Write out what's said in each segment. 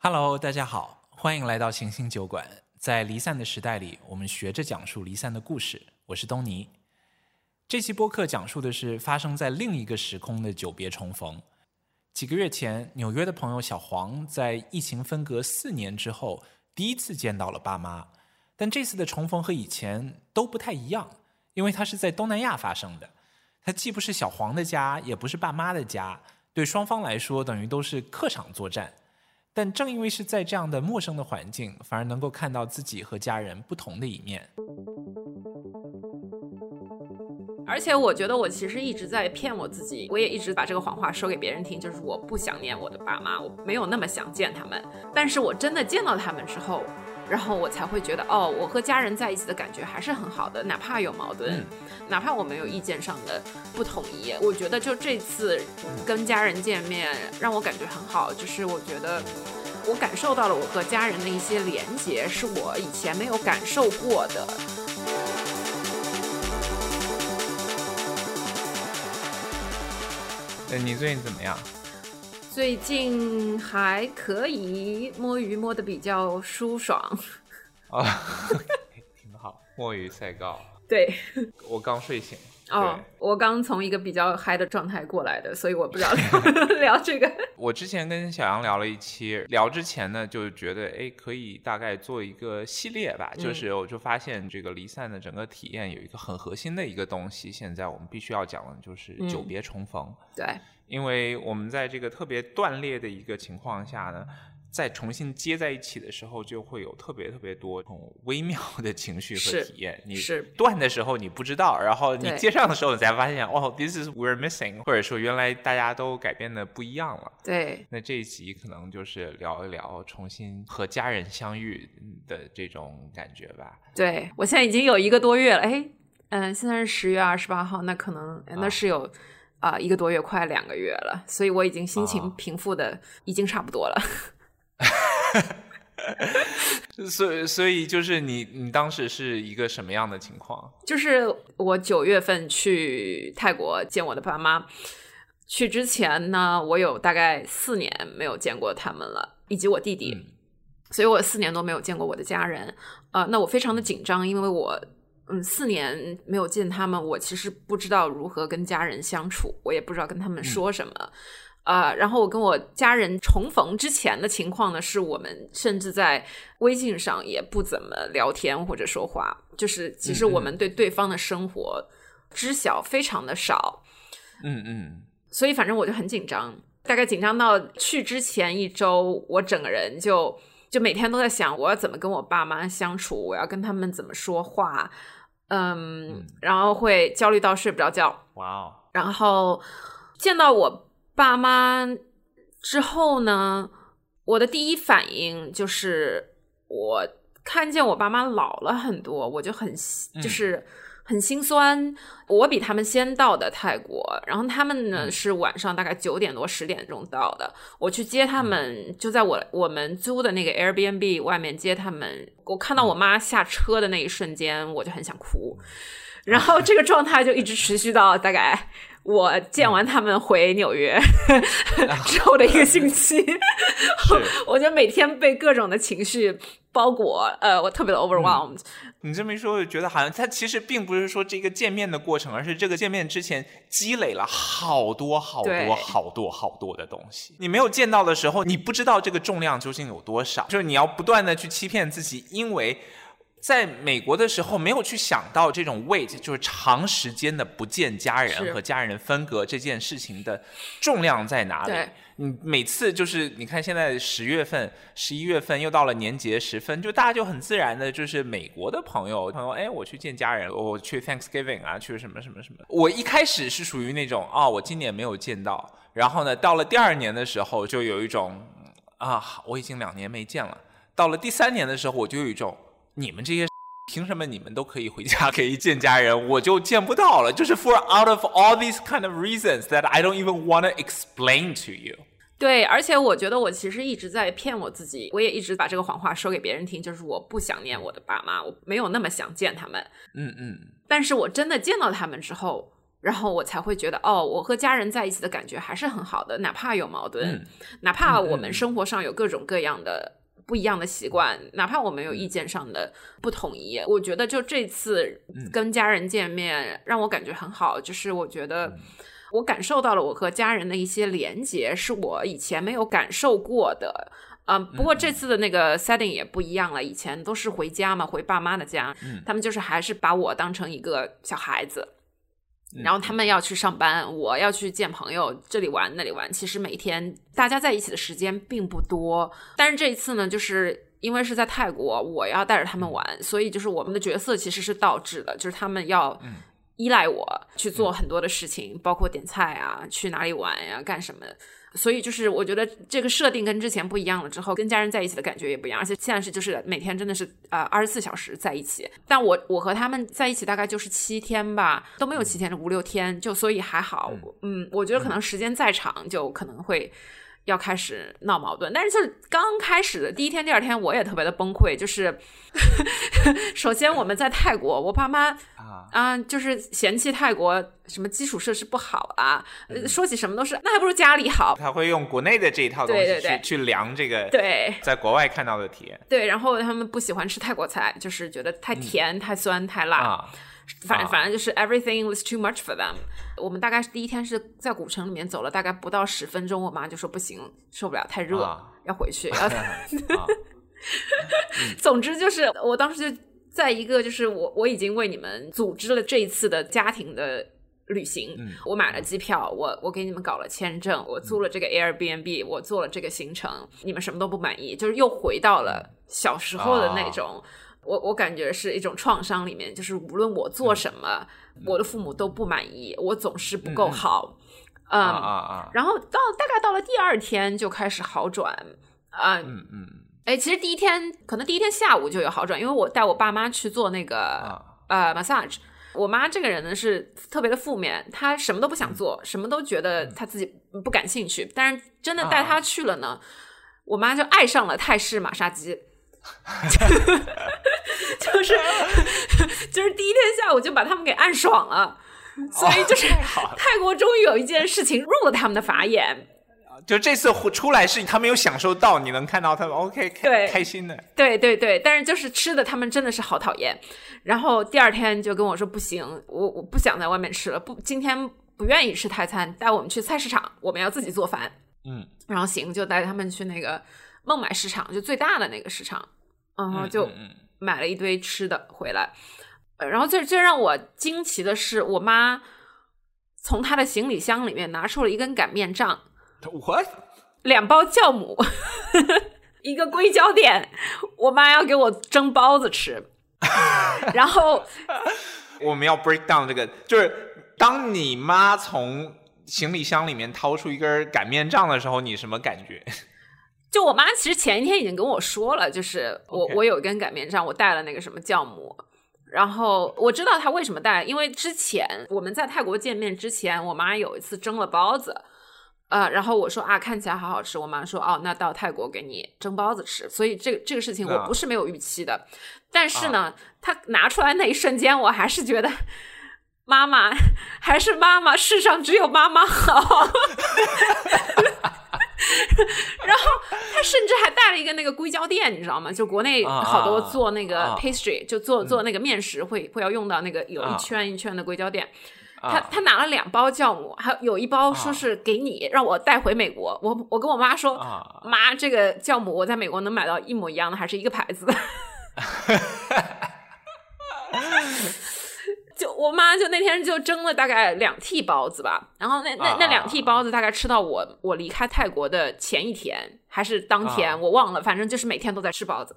Hello，大家好，欢迎来到行星酒馆。在离散的时代里，我们学着讲述离散的故事。我是东尼。这期播客讲述的是发生在另一个时空的久别重逢。几个月前，纽约的朋友小黄在疫情分隔四年之后，第一次见到了爸妈。但这次的重逢和以前都不太一样，因为它是在东南亚发生的。它既不是小黄的家，也不是爸妈的家，对双方来说等于都是客场作战。但正因为是在这样的陌生的环境，反而能够看到自己和家人不同的一面。而且我觉得我其实一直在骗我自己，我也一直把这个谎话说给别人听，就是我不想念我的爸妈，我没有那么想见他们。但是我真的见到他们之后，然后我才会觉得，哦，我和家人在一起的感觉还是很好的，哪怕有矛盾，哪怕我们有意见上的不统一，我觉得就这次跟家人见面让我感觉很好，就是我觉得我感受到了我和家人的一些连结，是我以前没有感受过的。呃，你最近怎么样？最近还可以，摸鱼摸的比较舒爽。啊，挺好，摸鱼赛高。对，我刚睡醒。哦，我刚从一个比较嗨的状态过来的，所以我不知道聊 聊这个。我之前跟小杨聊了一期，聊之前呢，就觉得哎，可以大概做一个系列吧。就是我就发现这个离散的整个体验有一个很核心的一个东西，现在我们必须要讲的就是久别重逢。对，因为我们在这个特别断裂的一个情况下呢。再重新接在一起的时候，就会有特别特别多种微妙的情绪和体验。你是断的时候你不知道，然后你接上的时候你才发现，哦，this is we're missing，或者说原来大家都改变的不一样了。对。那这一集可能就是聊一聊重新和家人相遇的这种感觉吧。对我现在已经有一个多月了，哎，嗯，现在是十月二十八号，那可能那是有啊一个多月，快两个月了，所以我已经心情平复的已经差不多了。所以，所以就是你，你当时是一个什么样的情况？就是我九月份去泰国见我的爸妈，去之前呢，我有大概四年没有见过他们了，以及我弟弟，所以我四年都没有见过我的家人。呃，那我非常的紧张，因为我嗯四年没有见他们，我其实不知道如何跟家人相处，我也不知道跟他们说什么。啊，然后我跟我家人重逢之前的情况呢，是我们甚至在微信上也不怎么聊天或者说话，就是其实我们对对方的生活知晓非常的少。嗯嗯，所以反正我就很紧张，大概紧张到去之前一周，我整个人就就每天都在想，我要怎么跟我爸妈相处，我要跟他们怎么说话，嗯，然后会焦虑到睡不着觉。哇哦，然后见到我。爸妈之后呢？我的第一反应就是我看见我爸妈老了很多，我就很就是很心酸。我比他们先到的泰国，然后他们呢是晚上大概九点多十点钟到的。我去接他们，就在我我们租的那个 Airbnb 外面接他们。我看到我妈下车的那一瞬间，我就很想哭。然后这个状态就一直持续到大概。我见完他们回纽约之后的一个星期，我就每天被各种的情绪包裹，呃，我特别的 overwhelmed。你这么一说，我就觉得好像他其实并不是说这个见面的过程，而是这个见面之前积累了好多好多好多好多的东西。你没有见到的时候，你不知道这个重量究竟有多少，就是你要不断的去欺骗自己，因为。在美国的时候，没有去想到这种 weight，就是长时间的不见家人和家人分隔这件事情的重量在哪里？你每次就是你看，现在十月份、十一月份又到了年节时分，就大家就很自然的，就是美国的朋友朋友，哎，我去见家人，我去 Thanksgiving 啊，去什么什么什么。我一开始是属于那种啊，我今年没有见到，然后呢，到了第二年的时候，就有一种啊，我已经两年没见了。到了第三年的时候，我就有一种。你们这些凭什么你们都可以回家可以见家人，我就见不到了？就是 for out of all these kind of reasons that I don't even want to explain to you。对，而且我觉得我其实一直在骗我自己，我也一直把这个谎话说给别人听，就是我不想念我的爸妈，我没有那么想见他们。嗯嗯。但是我真的见到他们之后，然后我才会觉得，哦，我和家人在一起的感觉还是很好的，哪怕有矛盾，哪怕我们生活上有各种各样的不一样的习惯，哪怕我们有意见上的不统一，我觉得就这次跟家人见面让我感觉很好，就是我觉得我感受到了我和家人的一些连接，是我以前没有感受过的。嗯，不过这次的那个 setting 也不一样了，以前都是回家嘛，回爸妈的家，他们就是还是把我当成一个小孩子。然后他们要去上班，我要去见朋友，这里玩那里玩。其实每天大家在一起的时间并不多，但是这一次呢，就是因为是在泰国，我要带着他们玩，所以就是我们的角色其实是倒置的，就是他们要依赖我去做很多的事情，包括点菜啊，去哪里玩呀，干什么。所以就是我觉得这个设定跟之前不一样了，之后跟家人在一起的感觉也不一样，而且现在是就是每天真的是呃二十四小时在一起。但我我和他们在一起大概就是七天吧，都没有七天，五六天，就所以还好。嗯，我觉得可能时间再长就可能会。要开始闹矛盾，但是就是刚开始的第一天、第二天，我也特别的崩溃。就是 首先我们在泰国，我爸妈啊，就是嫌弃泰国什么基础设施不好啊，说起什么都是那还不如家里好。他会用国内的这一套东西去去量这个对，在国外看到的体验。对，然后他们不喜欢吃泰国菜，就是觉得太甜、太酸、太辣。反反正就是 everything was too much for them。我们大概是第一天是在古城里面走了大概不到十分钟，我妈就说不行，受不了，太热，要回去。要 总之就是，我当时就在一个就是我我已经为你们组织了这一次的家庭的旅行，我买了机票，我我给你们搞了签证，我租了这个 Airbnb，我做了这个行程，你们什么都不满意，就是又回到了小时候的那种。我我感觉是一种创伤，里面就是无论我做什么，我的父母都不满意，我总是不够好，嗯啊啊，然后到大概到了第二天就开始好转，嗯嗯嗯，哎，其实第一天可能第一天下午就有好转，因为我带我爸妈去做那个呃 massage，我妈这个人呢是特别的负面，她什么都不想做，什么都觉得她自己不感兴趣，但是真的带她去了呢，我妈就爱上了泰式马杀鸡。就是就是第一天下午就把他们给按爽了，所以就是泰国终于有一件事情入了他们的法眼。就这次出来是他没有享受到，你能看到他们 OK 开开心的。对对对，但是就是吃的他们真的是好讨厌。然后第二天就跟我说不行，我我不想在外面吃了，不今天不愿意吃泰餐，带我们去菜市场，我们要自己做饭。嗯，然后行就带他们去那个孟买市场，就最大的那个市场。然后就买了一堆吃的回来，然后最最让我惊奇的是，我妈从她的行李箱里面拿出了一根擀面杖，我两包酵母，一个硅胶垫，我妈要给我蒸包子吃。然后 我们要 break down 这个，就是当你妈从行李箱里面掏出一根擀面杖的时候，你什么感觉？就我妈其实前一天已经跟我说了，就是我我有一根擀面杖，我带了那个什么酵母，然后我知道她为什么带，因为之前我们在泰国见面之前，我妈有一次蒸了包子，呃，然后我说啊看起来好好吃，我妈说哦那到泰国给你蒸包子吃，所以这个这个事情我不是没有预期的，但是呢，她拿出来那一瞬间，我还是觉得妈妈还是妈妈，世上只有妈妈好。然后他甚至还带了一个那个硅胶垫，你知道吗？就国内好多做那个 pastry，就做做那个面食会会要用到那个有一圈一圈的硅胶垫。他他拿了两包酵母，还有一包说是给你让我带回美国。我我跟我妈说，妈，这个酵母我在美国能买到一模一样的，还是一个牌子。就 我妈就那天就蒸了大概两屉包子吧，然后那那那两屉包子大概吃到我我离开泰国的前一天还是当天我忘了，反正就是每天都在吃包子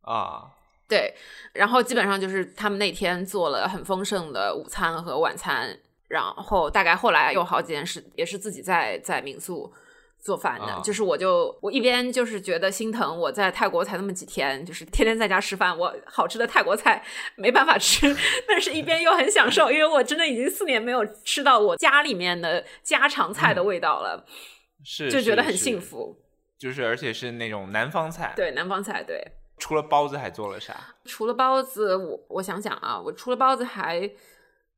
啊。对，然后基本上就是他们那天做了很丰盛的午餐和晚餐，然后大概后来有好几件事也是自己在在民宿。做饭的，就是我就我一边就是觉得心疼，我在泰国才那么几天，就是天天在家吃饭，我好吃的泰国菜没办法吃，但是一边又很享受，因为我真的已经四年没有吃到我家里面的家常菜的味道了，是就觉得很幸。福，就是而且是那种南方菜，对南方菜，对。除了包子还做了啥？除了包子，我我想想啊，我除了包子还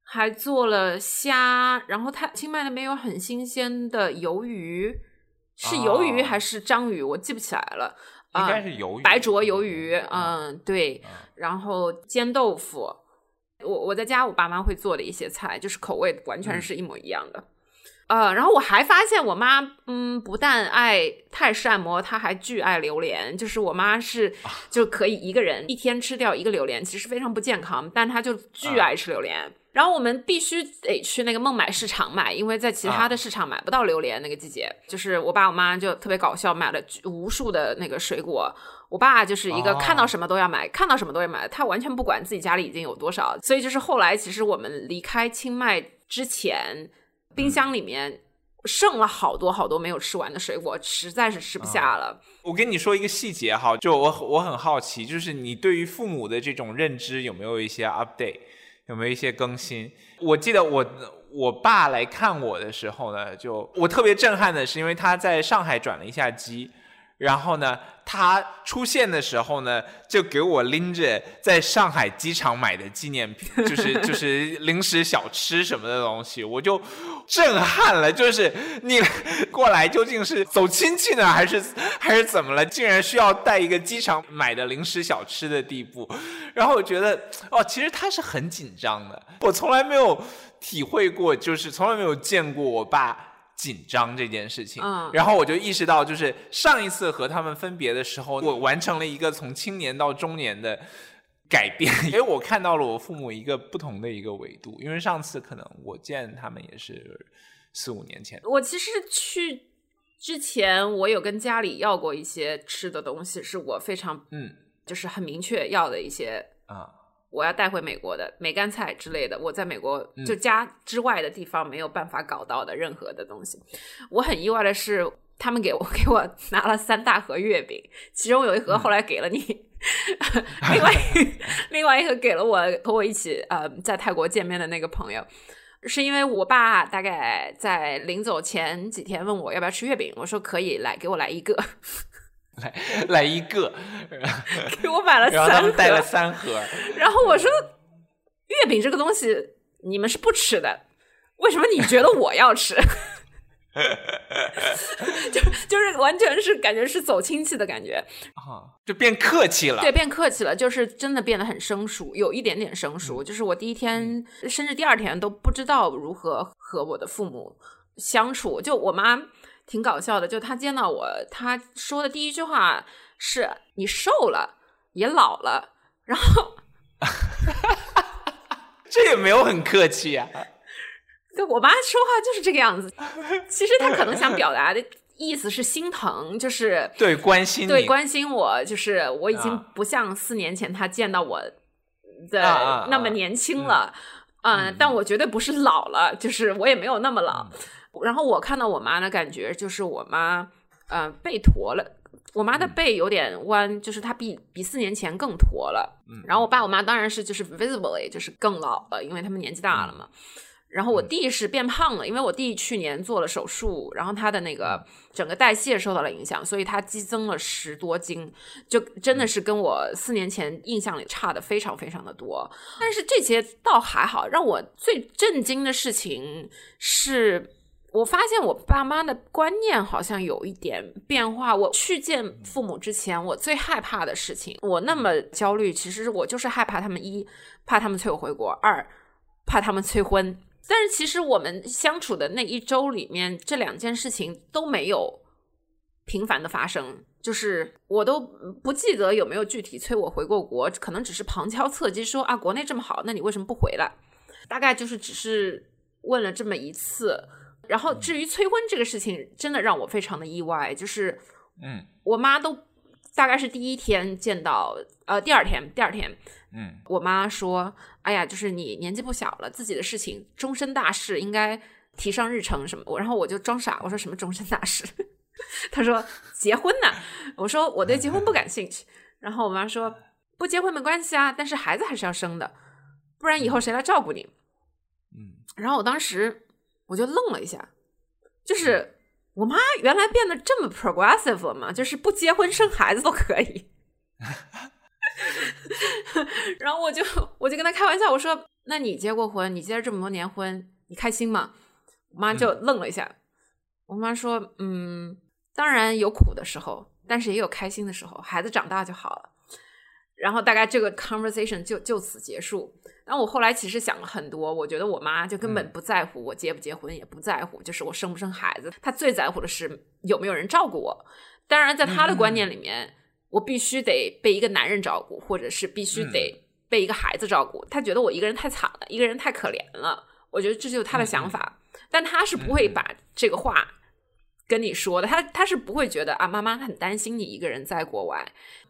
还做了虾，然后它清迈那边有很新鲜的鱿鱼，是鱿鱼还是章鱼，我记不起来了。应该是鱿鱼，白灼鱿鱼，嗯，对。然后煎豆腐，我我在家我爸妈会做的一些菜，就是口味完全是一模一样的。呃，然后我还发现我妈，嗯，不但爱泰式按摩，她还巨爱榴莲。就是我妈是就可以一个人一天吃掉一个榴莲，其实非常不健康，但她就巨爱吃榴莲。然后我们必须得去那个孟买市场买，因为在其他的市场买不到榴莲。那个季节，就是我爸我妈就特别搞笑，买了无数的那个水果。我爸就是一个看到什么都要买，看到什么都要买，他完全不管自己家里已经有多少。所以就是后来，其实我们离开清迈之前。冰箱里面剩了好多好多没有吃完的水果，实在是吃不下了。我跟你说一个细节哈，就我我很好奇，就是你对于父母的这种认知有没有一些 update，有没有一些更新？我记得我我爸来看我的时候呢，就我特别震撼的是，因为他在上海转了一下机。然后呢，他出现的时候呢，就给我拎着在上海机场买的纪念品，就是就是零食小吃什么的东西，我就震撼了。就是你过来究竟是走亲戚呢，还是还是怎么了？竟然需要带一个机场买的零食小吃的地步。然后我觉得，哦，其实他是很紧张的。我从来没有体会过，就是从来没有见过我爸。紧张这件事情，然后我就意识到，就是上一次和他们分别的时候，我完成了一个从青年到中年的改变，因 为我看到了我父母一个不同的一个维度。因为上次可能我见他们也是四五年前，我其实去之前，我有跟家里要过一些吃的东西，是我非常嗯，就是很明确要的一些啊。我要带回美国的梅干菜之类的，我在美国就家之外的地方没有办法搞到的任何的东西。我很意外的是，他们给我 给我拿了三大盒月饼，其中有一盒后来给了你，另外 另外一盒给了我和我一起呃在泰国见面的那个朋友，是因为我爸大概在临走前几天问我要不要吃月饼，我说可以，来给我来一个。来来一个，给我买了三盒，然后他们带了三盒。然后我说：“月饼这个东西你们是不吃的，为什么你觉得我要吃？” 就就是完全是感觉是走亲戚的感觉啊，就变客气了。对，变客气了，就是真的变得很生疏，有一点点生疏。就是我第一天甚至第二天都不知道如何和我的父母相处。就我妈。挺搞笑的，就他见到我，他说的第一句话是“你瘦了，也老了”，然后 这也没有很客气啊。对我妈说话就是这个样子，其实她可能想表达的意思是心疼，就是 对关心，对关心我，就是我已经不像四年前她见到我的那么年轻了，嗯，但我绝对不是老了，就是我也没有那么老。然后我看到我妈的感觉就是我妈，呃，背驼了。我妈的背有点弯，就是她比比四年前更驼了。嗯。然后我爸我妈当然是就是 visibly 就是更老了，因为他们年纪大了嘛。然后我弟是变胖了，因为我弟去年做了手术，然后他的那个整个代谢受到了影响，所以他激增了十多斤，就真的是跟我四年前印象里差的非常非常的多。但是这些倒还好，让我最震惊的事情是。我发现我爸妈的观念好像有一点变化。我去见父母之前，我最害怕的事情，我那么焦虑，其实我就是害怕他们一怕他们催我回国，二怕他们催婚。但是其实我们相处的那一周里面，这两件事情都没有频繁的发生，就是我都不记得有没有具体催我回过国，可能只是旁敲侧击说啊，国内这么好，那你为什么不回来？大概就是只是问了这么一次。然后至于催婚这个事情，真的让我非常的意外。就是，嗯，我妈都大概是第一天见到，呃，第二天，第二天，嗯，我妈说：“哎呀，就是你年纪不小了，自己的事情，终身大事应该提上日程什么。”我然后我就装傻，我说：“什么终身大事？” 她说：“结婚呢。”我说：“我对结婚不感兴趣。”然后我妈说：“不结婚没关系啊，但是孩子还是要生的，不然以后谁来照顾你？”嗯，然后我当时。我就愣了一下，就是我妈原来变得这么 progressive 了吗？就是不结婚生孩子都可以。然后我就我就跟她开玩笑，我说：“那你结过婚？你结了这么多年婚，你开心吗？”我妈就愣了一下。我妈说：“嗯，当然有苦的时候，但是也有开心的时候。孩子长大就好了。”然后大概这个 conversation 就就此结束。但我后来其实想了很多，我觉得我妈就根本不在乎我结不结婚，也不在乎就是我生不生孩子。她最在乎的是有没有人照顾我。当然，在她的观念里面。我必须得被一个男人照顾，或者是必须得被一个孩子照顾。她觉得我一个人太惨了，一个人太可怜了。我觉得这就是她的想法，但她是不会把这个话跟你说的。她她是不会觉得啊，妈妈很担心你一个人在国外，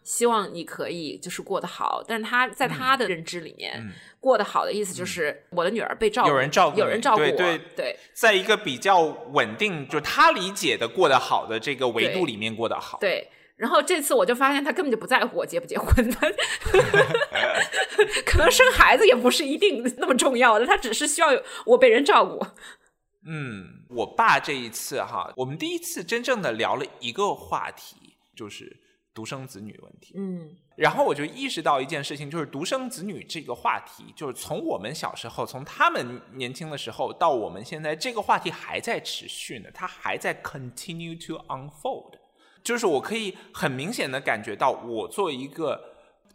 希望你可以就是过得好。但是他在他的认知里面，过得好的意思就是我的女儿被照顾，有人照顾，有人照顾我。对对，在一个比较稳定，就是他理解的过得好的这个维度里面过得好。对。然后这次我就发现他根本就不在乎我结不结婚的 可能生孩子也不是一定那么重要的，他只是需要我被人照顾。嗯，我爸这一次哈，我们第一次真正的聊了一个话题，就是独生子女问题。嗯，然后我就意识到一件事情，就是独生子女这个话题，就是从我们小时候，从他们年轻的时候到我们现在，这个话题还在持续呢，它还在 continue to unfold。就是我可以很明显的感觉到，我作为一个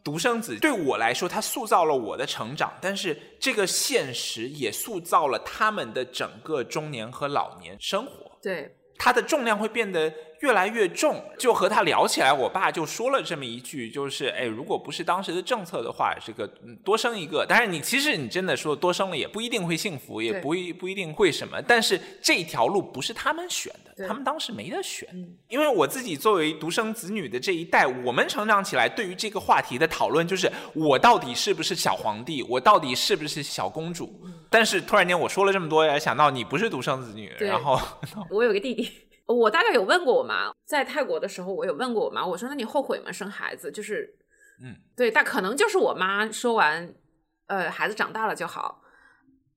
独生子，对我来说，它塑造了我的成长，但是这个现实也塑造了他们的整个中年和老年生活。对，它的重量会变得。越来越重，就和他聊起来，我爸就说了这么一句，就是哎，如果不是当时的政策的话，这个多生一个。但是你其实你真的说多生了，也不一定会幸福，也不一不一定会什么。但是这条路不是他们选的，他们当时没得选。因为我自己作为独生子女的这一代，我们成长起来，对于这个话题的讨论就是我到底是不是小皇帝，我到底是不是小公主。但是突然间我说了这么多，也想到你不是独生子女，然后我有个弟弟。我大概有问过我妈，在泰国的时候，我有问过我妈，我说：“那你后悔吗？生孩子？”就是，嗯，对，但可能就是我妈说完，呃，孩子长大了就好，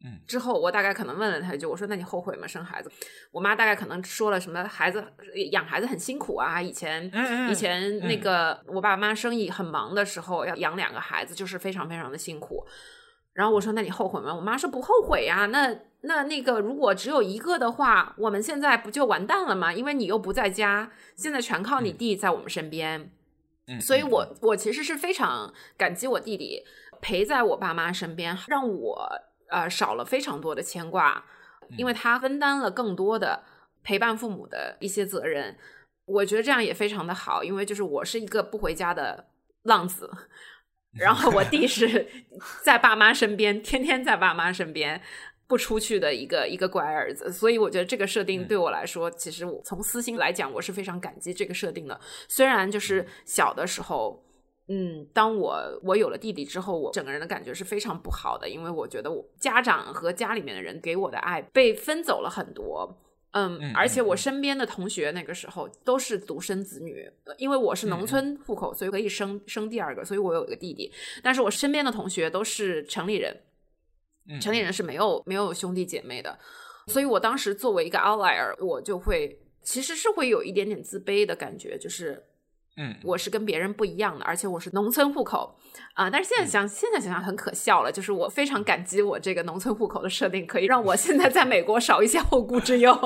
嗯，之后我大概可能问了她一句，我说：“那你后悔吗？生孩子？”我妈大概可能说了什么，孩子养孩子很辛苦啊，以前，以前那个我爸妈生意很忙的时候，要养两个孩子，就是非常非常的辛苦。然后我说：“那你后悔吗？”我妈说：“不后悔呀。”那那那个，如果只有一个的话，我们现在不就完蛋了吗？因为你又不在家，现在全靠你弟在我们身边。嗯，所以我我其实是非常感激我弟弟陪在我爸妈身边，让我呃少了非常多的牵挂，因为他分担了更多的陪伴父母的一些责任。我觉得这样也非常的好，因为就是我是一个不回家的浪子。然后我弟是在爸妈身边，天天在爸妈身边不出去的一个一个乖儿子，所以我觉得这个设定对我来说，其实我从私心来讲，我是非常感激这个设定的。虽然就是小的时候，嗯，当我我有了弟弟之后，我整个人的感觉是非常不好的，因为我觉得我家长和家里面的人给我的爱被分走了很多。嗯，而且我身边的同学那个时候都是独生子女，因为我是农村户口，所以可以生生第二个，所以我有一个弟弟。但是我身边的同学都是城里人，城里人是没有没有兄弟姐妹的，所以我当时作为一个 outlier，我就会其实是会有一点点自卑的感觉，就是。嗯，我是跟别人不一样的，而且我是农村户口啊。但是现在想，现在想想很可笑了。就是我非常感激我这个农村户口的设定，可以让我 现在在美国少一些后顾之忧。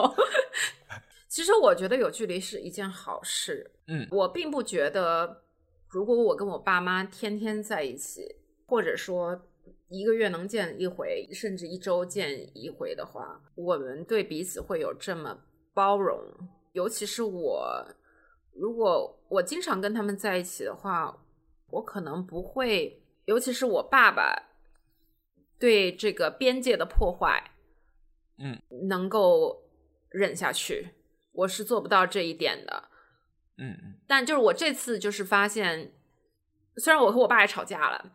其实我觉得有距离是一件好事。嗯，我并不觉得，如果我跟我爸妈天天在一起，或者说一个月能见一回，甚至一周见一回的话，我们对彼此会有这么包容。尤其是我。如果我经常跟他们在一起的话，我可能不会，尤其是我爸爸对这个边界的破坏，嗯，能够忍下去，我是做不到这一点的，嗯嗯。但就是我这次就是发现，虽然我和我爸也吵架了，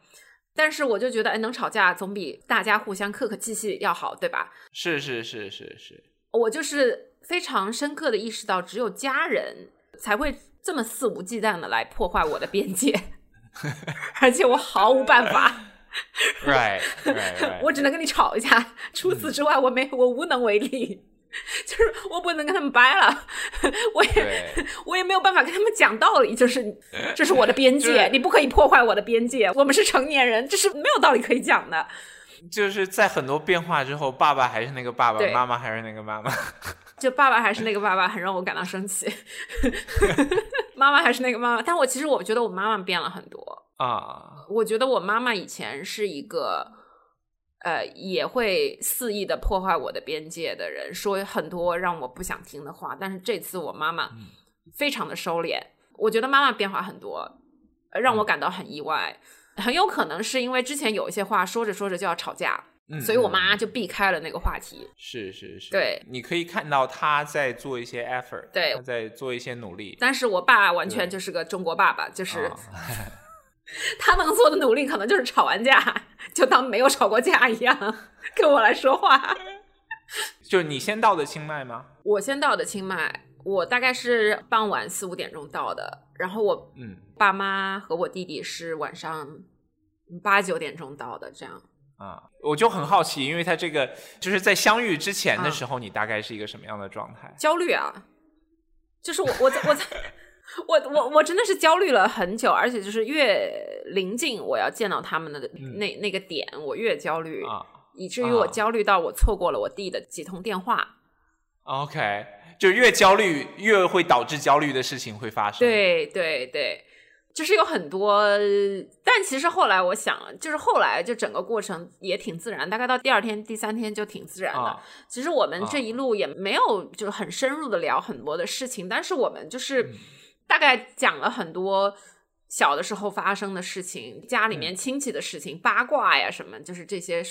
但是我就觉得，哎，能吵架总比大家互相客客气气要好，对吧？是是是是是，我就是非常深刻的意识到，只有家人。才会这么肆无忌惮的来破坏我的边界，而且我毫无办法。Right, right, right. 我只能跟你吵一架，除此之外，我没我无能为力。就是我不能跟他们掰了，我也我也没有办法跟他们讲道理，就是这是我的边界，你不可以破坏我的边界。我们是成年人，这是没有道理可以讲的。就是在很多变化之后，爸爸还是那个爸爸，妈妈还是那个妈妈。就爸爸还是那个爸爸，很让我感到生气。妈妈还是那个妈妈，但我其实我觉得我妈妈变了很多啊。我觉得我妈妈以前是一个。呃，也会肆意的破坏我的边界的人，说很多让我不想听的话。但是这次我妈妈非常的收敛，我觉得妈妈变化很多，让我感到很意外。很有可能是因为之前有一些话说着说着就要吵架，所以我妈就避开了那个话题。是是是，对，你可以看到她在做一些 effort，对，在做一些努力。但是我爸完全就是个中国爸爸，就是。他能做的努力，可能就是吵完架就当没有吵过架一样跟我来说话。就你先到的清迈吗？我先到的清迈，我大概是傍晚四五点钟到的，然后我嗯，爸妈和我弟弟是晚上八九点钟到的，这样啊，我就很好奇，因为他这个就是在相遇之前的时候，你大概是一个什么样的状态？焦虑啊，就是我我在我在。我我我真的是焦虑了很久，而且就是越临近我要见到他们的那那个点，我越焦虑，以至于我焦虑到我错过了我弟的几通电话。OK，就越焦虑越会导致焦虑的事情会发生。对对对，就是有很多，但其实后来我想，就是后来就整个过程也挺自然，大概到第二天、第三天就挺自然的。其实我们这一路也没有就是很深入的聊很多的事情，但是我们就是。大概讲了很多小的时候发生的事情，家里面亲戚的事情，八卦呀什么，就是这些，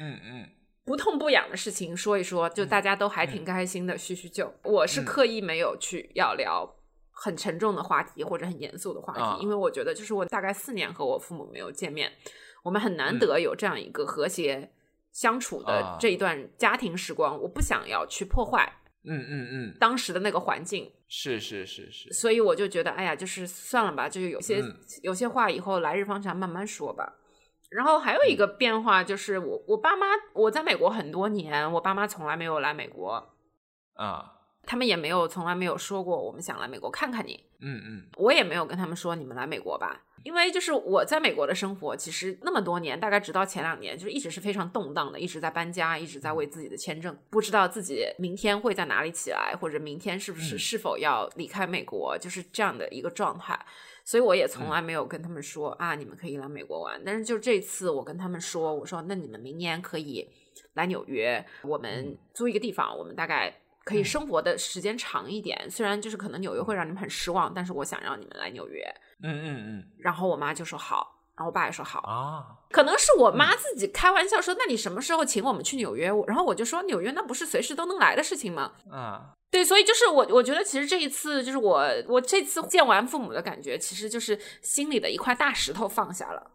嗯嗯，不痛不痒的事情说一说，就大家都还挺开心的，叙叙旧。我是刻意没有去要聊很沉重的话题或者很严肃的话题，因为我觉得就是我大概四年和我父母没有见面，我们很难得有这样一个和谐相处的这一段家庭时光，我不想要去破坏。嗯嗯嗯，当时的那个环境。是是是是，所以我就觉得，哎呀，就是算了吧，就是有些有些话以后来日方长，慢慢说吧。然后还有一个变化就是，我我爸妈我在美国很多年，我爸妈从来没有来美国。啊。他们也没有从来没有说过我们想来美国看看你，嗯嗯，我也没有跟他们说你们来美国吧，因为就是我在美国的生活，其实那么多年，大概直到前两年，就是一直是非常动荡的，一直在搬家，一直在为自己的签证，不知道自己明天会在哪里起来，或者明天是不是是否要离开美国，就是这样的一个状态，所以我也从来没有跟他们说啊，你们可以来美国玩，但是就这次我跟他们说，我说那你们明年可以来纽约，我们租一个地方，我们大概。可以生活的时间长一点，虽然就是可能纽约会让你们很失望，但是我想让你们来纽约。嗯嗯嗯。然后我妈就说好，然后我爸也说好啊。可能是我妈自己开玩笑说：“那你什么时候请我们去纽约？”然后我就说：“纽约那不是随时都能来的事情吗？”啊，对，所以就是我，我觉得其实这一次就是我，我这次见完父母的感觉，其实就是心里的一块大石头放下了。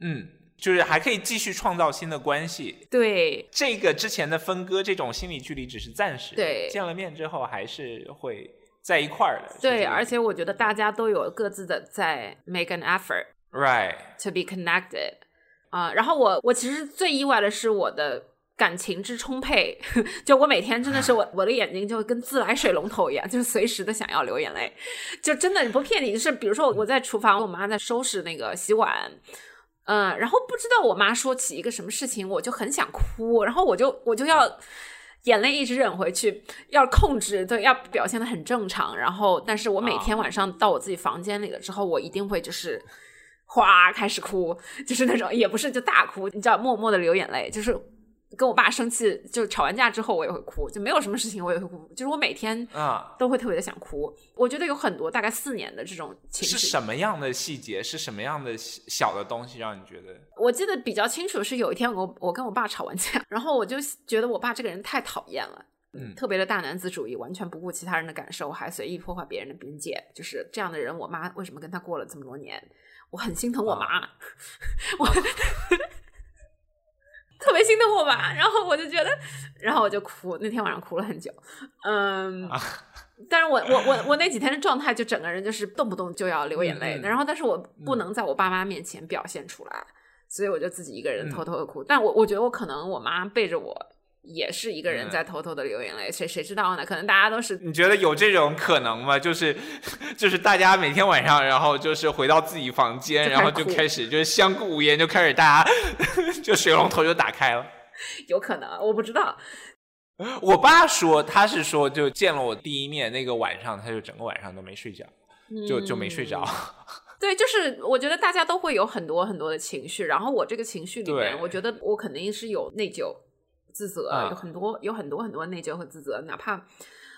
嗯。就是还可以继续创造新的关系，对。这个之前的分割，这种心理距离只是暂时，对。见了面之后还是会在一块儿的，对，而且我觉得大家都有各自的在 make an effort，right to be connected，啊，然后我我其实最意外的是我的感情之充沛，就我每天真的是我我的眼睛就跟自来水龙头一样，就是随时的想要流眼泪，就真的不骗你，就是比如说我在厨房，我妈在收拾那个洗碗。嗯，然后不知道我妈说起一个什么事情，我就很想哭，然后我就我就要眼泪一直忍回去，要控制，对，要表现的很正常。然后，但是我每天晚上到我自己房间里了之后，我一定会就是哗开始哭，就是那种也不是就大哭，你知道，默默的流眼泪，就是。跟我爸生气，就吵完架之后，我也会哭，就没有什么事情我也会哭，就是我每天啊都会特别的想哭。我觉得有很多大概四年的这种情绪。是什么样的细节？是什么样的小的东西让你觉得？我记得比较清楚是有一天我我跟我爸吵完架，然后我就觉得我爸这个人太讨厌了，嗯，特别的大男子主义，完全不顾其他人的感受，还随意破坏别人的边界，就是这样的人。我妈为什么跟他过了这么多年？我很心疼我妈，我。特别心疼我吧，然后我就觉得，然后我就哭，那天晚上哭了很久，嗯，但是我我我我那几天的状态就整个人就是动不动就要流眼泪，然后但是我不能在我爸妈面前表现出来，所以我就自己一个人偷偷的哭，但我我觉得我可能我妈背着我也是一个人在偷偷的流眼泪，谁谁知道呢？可能大家都是你觉得有这种可能吗？就是 就是大家每天晚上，然后就是回到自己房间，然后就开始就是相顾无言，就开始大家 就水龙头就打开了。有可能，我不知道。我爸说他是说就见了我第一面那个晚上，他就整个晚上都没睡觉，就就没睡着。对，就是我觉得大家都会有很多很多的情绪，然后我这个情绪里面，我觉得我肯定是有内疚、自责，有很多有很多很多内疚和自责，哪怕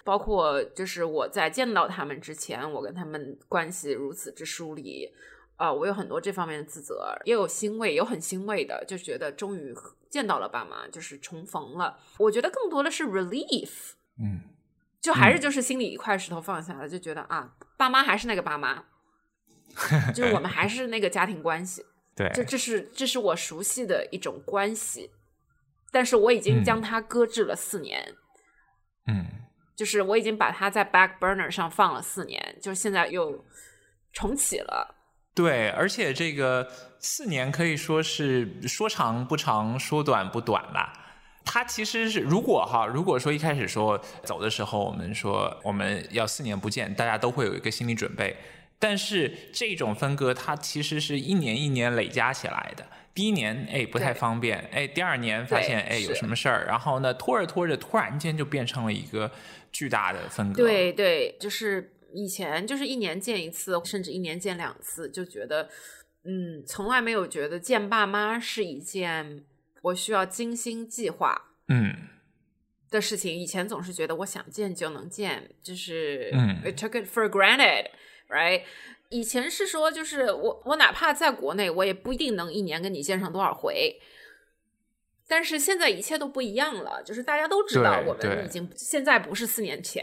包括就是我在见到他们之前，我跟他们关系如此之疏离，啊，我有很多这方面的自责，也有欣慰，有很欣慰的，就觉得终于见到了爸妈，就是重逢了。我觉得更多的是 relief，嗯，就还是就是心里一块石头放下了，就觉得啊，爸妈还是那个爸妈。就是我们还是那个家庭关系，对，这这是这是我熟悉的一种关系，但是我已经将它搁置了四年，嗯，就是我已经把它在 back burner 上放了四年，就现在又重启了。对，而且这个四年可以说是说长不长，说短不短吧。它其实是如果哈，如果说一开始说走的时候，我们说我们要四年不见，大家都会有一个心理准备。但是这种分割，它其实是一年一年累加起来的。第一年，哎，不太方便，哎，第二年发现，哎，有什么事儿，然后呢，拖着拖着，突然间就变成了一个巨大的分割。对对，就是以前就是一年见一次，甚至一年见两次，就觉得，嗯，从来没有觉得见爸妈是一件我需要精心计划，嗯，的事情。以前总是觉得我想见就能见，就是，嗯，I took it for granted。Right，以前是说，就是我我哪怕在国内，我也不一定能一年跟你见上多少回。但是现在一切都不一样了，就是大家都知道，我们已经现在不是四年前，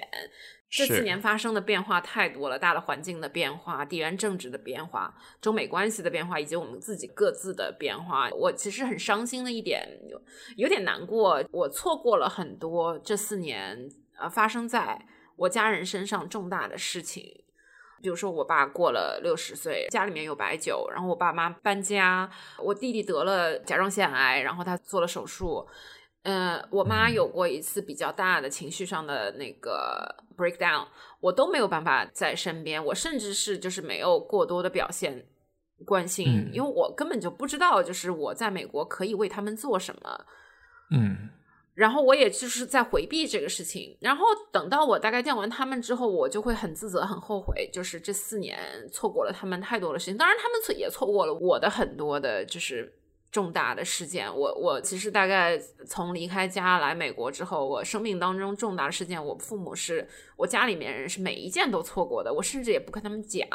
这四年发生的变化太多了，大的环境的变化、地缘政治的变化、中美关系的变化，以及我们自己各自的变化。我其实很伤心的一点，有有点难过，我错过了很多这四年呃发生在我家人身上重大的事情。比如说，我爸过了六十岁，家里面有白酒，然后我爸妈搬家，我弟弟得了甲状腺癌，然后他做了手术，呃，我妈有过一次比较大的情绪上的那个 breakdown，我都没有办法在身边，我甚至是就是没有过多的表现关心，因为我根本就不知道，就是我在美国可以为他们做什么，嗯。然后我也就是在回避这个事情，然后等到我大概见完他们之后，我就会很自责、很后悔，就是这四年错过了他们太多的事情。当然，他们错也错过了我的很多的，就是重大的事件。我我其实大概从离开家来美国之后，我生命当中重大的事件，我父母是我家里面人是每一件都错过的，我甚至也不跟他们讲。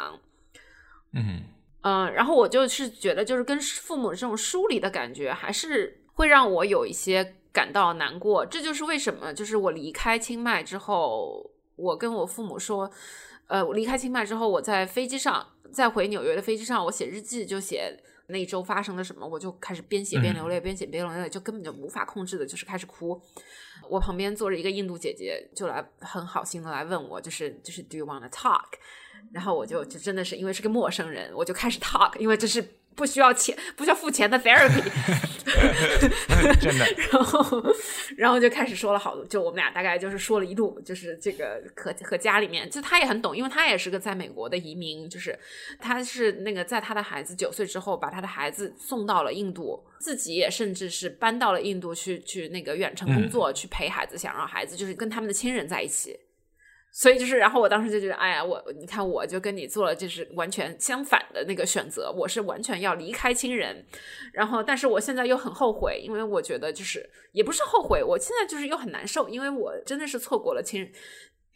嗯嗯，然后我就是觉得，就是跟父母这种疏离的感觉，还是会让我有一些。感到难过，这就是为什么，就是我离开清迈之后，我跟我父母说，呃，我离开清迈之后，我在飞机上，在回纽约的飞机上，我写日记，就写那一周发生了什么，我就开始边写边流泪，边写边流泪，就根本就无法控制的，就是开始哭。我旁边坐着一个印度姐姐，就来很好心的来问我，就是就是 Do you want to talk？然后我就就真的是因为是个陌生人，我就开始 talk，因为这是。不需要钱，不需要付钱的 therapy，真的。然后，然后就开始说了好多，就我们俩大概就是说了一路，就是这个和和家里面，就他也很懂，因为他也是个在美国的移民，就是他是那个在他的孩子九岁之后，把他的孩子送到了印度，自己也甚至是搬到了印度去去那个远程工作，去陪孩子，想让孩子就是跟他们的亲人在一起。所以就是，然后我当时就觉得，哎呀，我你看，我就跟你做了就是完全相反的那个选择，我是完全要离开亲人，然后，但是我现在又很后悔，因为我觉得就是也不是后悔，我现在就是又很难受，因为我真的是错过了亲人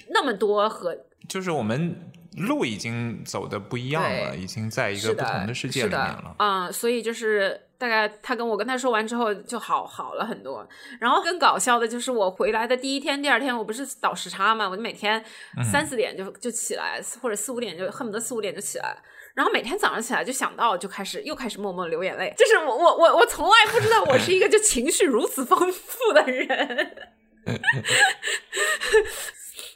那么多和，就是我们路已经走的不一样了，已经在一个不同的世界里面了，嗯，所以就是。大概他跟我跟他说完之后就好好了很多，然后更搞笑的就是我回来的第一天、第二天，我不是倒时差嘛，我就每天三四点就就起来，或者四五点就恨不得四五点就起来，然后每天早上起来就想到就开始又开始默默流眼泪，就是我我我我从来不知道我是一个就情绪如此丰富的人。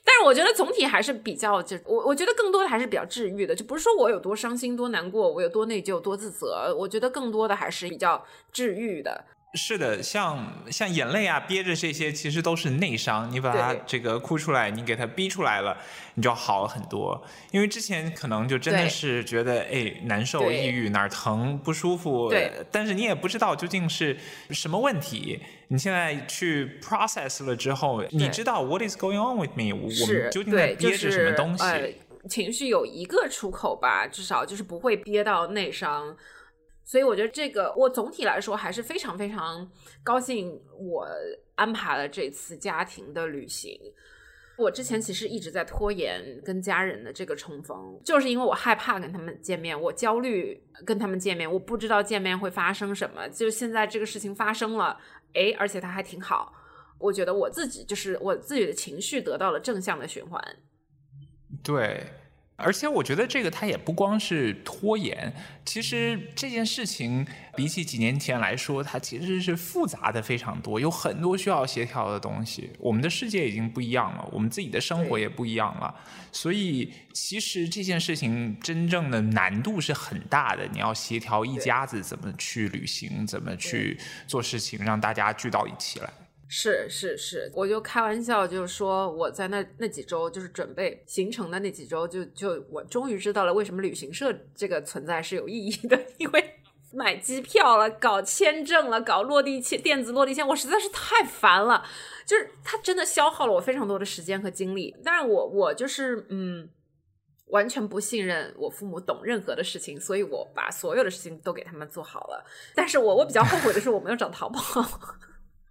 但是我觉得总体还是比较，就我我觉得更多的还是比较治愈的，就不是说我有多伤心、多难过，我有多内疚、多自责。我觉得更多的还是比较治愈的。是的，像像眼泪啊，憋着这些，其实都是内伤。你把它这个哭出来，你给它逼出来了，你就好了很多。因为之前可能就真的是觉得哎难受、抑郁，哪儿疼不舒服，但是你也不知道究竟是什么问题。你现在去 process 了之后，你知道 what is going on with me，我们究竟在憋着什么东西？情绪有一个出口吧，至少就是不会憋到内伤。所以我觉得这个，我总体来说还是非常非常高兴，我安排了这次家庭的旅行。我之前其实一直在拖延跟家人的这个重逢，就是因为我害怕跟他们见面，我焦虑跟他们见面，我不知道见面会发生什么。就现在这个事情发生了，哎，而且它还挺好，我觉得我自己就是我自己的情绪得到了正向的循环。对。而且我觉得这个它也不光是拖延，其实这件事情比起几年前来说，它其实是复杂的非常多，有很多需要协调的东西。我们的世界已经不一样了，我们自己的生活也不一样了，所以其实这件事情真正的难度是很大的。你要协调一家子怎么去旅行，怎么去做事情，让大家聚到一起来。是是是，我就开玩笑，就是说我在那那几周，就是准备行程的那几周，就就我终于知道了为什么旅行社这个存在是有意义的，因为买机票了、搞签证了、搞落地签、电子落地签，我实在是太烦了，就是它真的消耗了我非常多的时间和精力。但是我我就是嗯，完全不信任我父母懂任何的事情，所以我把所有的事情都给他们做好了。但是我我比较后悔的是我没有找淘宝。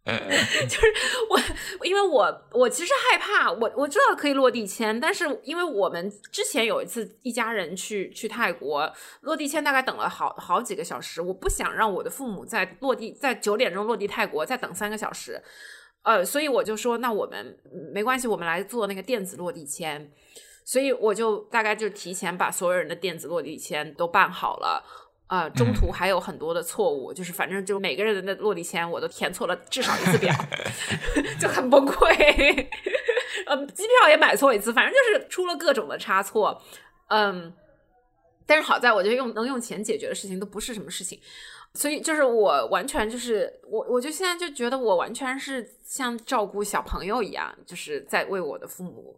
就是我，因为我我其实害怕，我我知道可以落地签，但是因为我们之前有一次一家人去去泰国落地签，大概等了好好几个小时，我不想让我的父母在落地在九点钟落地泰国再等三个小时，呃，所以我就说那我们没关系，我们来做那个电子落地签，所以我就大概就提前把所有人的电子落地签都办好了。啊，中途还有很多的错误，就是反正就每个人的落地签我都填错了至少一次表，就很崩溃。嗯，机票也买错一次，反正就是出了各种的差错。嗯，但是好在我觉得用能用钱解决的事情都不是什么事情，所以就是我完全就是我，我就现在就觉得我完全是像照顾小朋友一样，就是在为我的父母。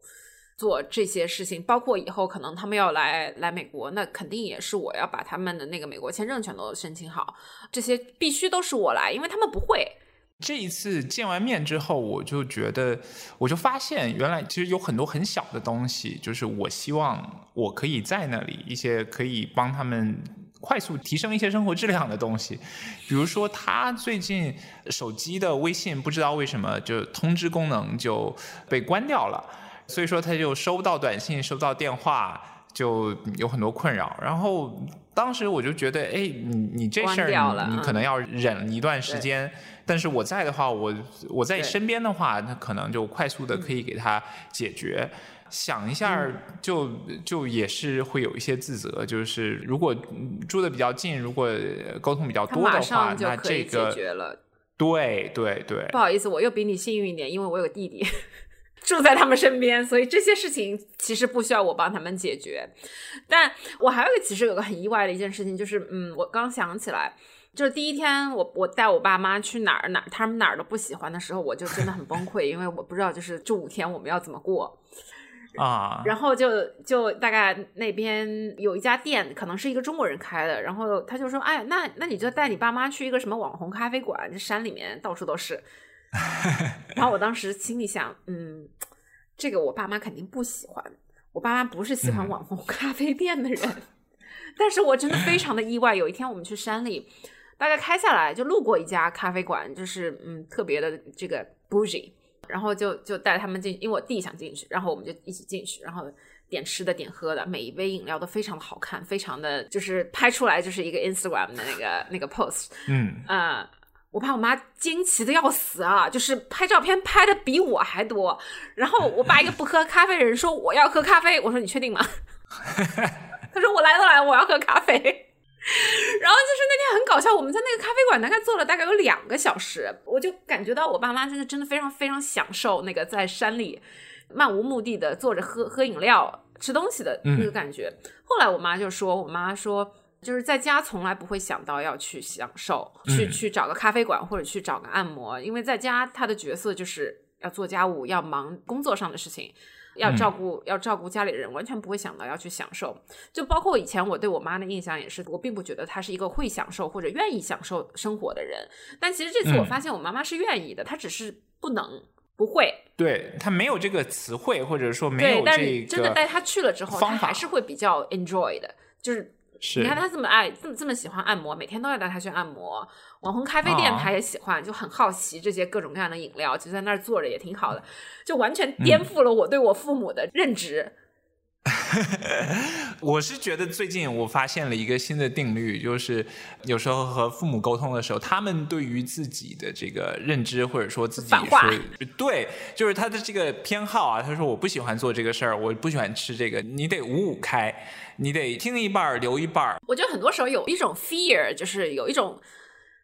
做这些事情，包括以后可能他们要来来美国，那肯定也是我要把他们的那个美国签证全都申请好，这些必须都是我来，因为他们不会。这一次见完面之后，我就觉得，我就发现原来其实有很多很小的东西，就是我希望我可以在那里一些可以帮他们快速提升一些生活质量的东西，比如说他最近手机的微信不知道为什么就通知功能就被关掉了。所以说他就收不到短信，收不到电话，就有很多困扰。然后当时我就觉得，哎，你你这事儿你可能要忍一段时间。但是我在的话，我我在身边的话，那可能就快速的可以给他解决。想一下，就就也是会有一些自责，就是如果住的比较近，如果沟通比较多的话，那这个对对对。不好意思，我又比你幸运一点，因为我有弟弟。住在他们身边，所以这些事情其实不需要我帮他们解决。但我还有一个，其实有个很意外的一件事情，就是嗯，我刚想起来，就是第一天我我带我爸妈去哪儿哪儿，他们哪儿都不喜欢的时候，我就真的很崩溃，因为我不知道就是这五天我们要怎么过啊。然后就就大概那边有一家店，可能是一个中国人开的，然后他就说，哎，那那你就带你爸妈去一个什么网红咖啡馆，这山里面到处都是。然后我当时心里想，嗯，这个我爸妈肯定不喜欢。我爸妈不是喜欢网红咖啡店的人，但是我真的非常的意外。有一天我们去山里，大概开下来就路过一家咖啡馆，就是嗯特别的这个 bougie，然后就就带他们进，因为我弟想进去，然后我们就一起进去，然后点吃的点喝的，每一杯饮料都非常的好看，非常的就是拍出来就是一个 Instagram 的那个那个 post，嗯啊。我爸我妈惊奇的要死啊，就是拍照片拍的比我还多。然后我爸一个不喝咖啡的人说我要喝咖啡，我说你确定吗？他说我来都来，我要喝咖啡。然后就是那天很搞笑，我们在那个咖啡馆大概坐了大概有两个小时，我就感觉到我爸妈真的真的非常非常享受那个在山里漫无目的的坐着喝喝饮料吃东西的那个感觉。后来我妈就说，我妈说。就是在家从来不会想到要去享受，去去找个咖啡馆或者去找个按摩，因为在家他的角色就是要做家务，要忙工作上的事情，要照顾要照顾家里人，完全不会想到要去享受。就包括以前我对我妈的印象也是，我并不觉得她是一个会享受或者愿意享受生活的人。但其实这次我发现我妈妈是愿意的，她只是不能不会。对她没有这个词汇，或者说没有但这个，真的带她去了之后，她还是会比较 enjoy 的，就是。你看他这么爱，这么这么喜欢按摩，每天都要带他去按摩。网红咖啡店他也喜欢，就很好奇这些各种各样的饮料，就在那儿坐着也挺好的，就完全颠覆了我对我父母的认知。我是觉得最近我发现了一个新的定律，就是有时候和父母沟通的时候，他们对于自己的这个认知或者说自己是，对，就是他的这个偏好啊。他说我不喜欢做这个事儿，我不喜欢吃这个，你得五五开，你得听一半留一半。我觉得很多时候有一种 fear，就是有一种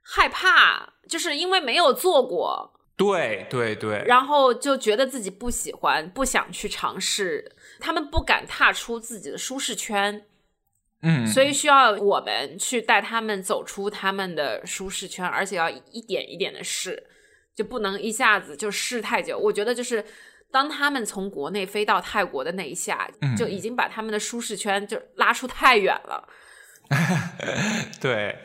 害怕，就是因为没有做过。对对对，然后就觉得自己不喜欢，不想去尝试。他们不敢踏出自己的舒适圈，嗯，所以需要我们去带他们走出他们的舒适圈，而且要一点一点的试，就不能一下子就试太久。我觉得就是当他们从国内飞到泰国的那一下，就已经把他们的舒适圈就拉出太远了。对，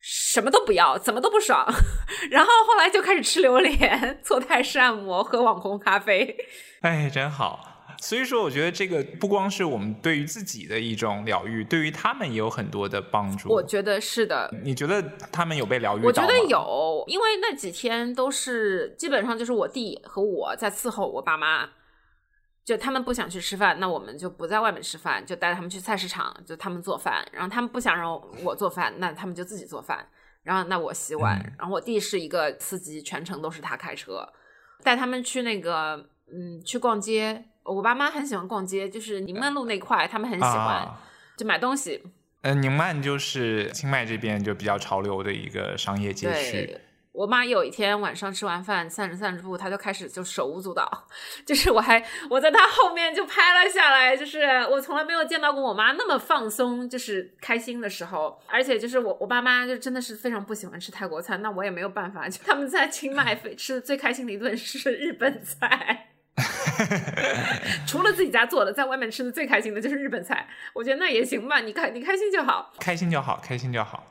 什么都不要，怎么都不爽，然后后来就开始吃榴莲、做泰式按摩、喝网红咖啡。哎，真好。所以说，我觉得这个不光是我们对于自己的一种疗愈，对于他们也有很多的帮助。我觉得是的。你觉得他们有被疗愈？我觉得有，因为那几天都是基本上就是我弟和我在伺候我爸妈，就他们不想去吃饭，那我们就不在外面吃饭，就带他们去菜市场，就他们做饭。然后他们不想让我做饭，那他们就自己做饭。然后那我洗碗。然后我弟是一个司机，全程都是他开车，带他们去那个嗯去逛街。我爸妈很喜欢逛街，就是宁曼路那块，他们很喜欢，就买东西。呃，宁曼就是清迈这边就比较潮流的一个商业街区。我妈有一天晚上吃完饭散着散着步，她就开始就手舞足蹈，就是我还我在她后面就拍了下来，就是我从来没有见到过我妈那么放松，就是开心的时候。而且就是我我爸妈就真的是非常不喜欢吃泰国菜，那我也没有办法，就他们在清迈吃的最开心的一顿是日本菜。除了自己家做的，在外面吃的最开心的就是日本菜。我觉得那也行吧，你开你开心就好，开心就好，开心就好。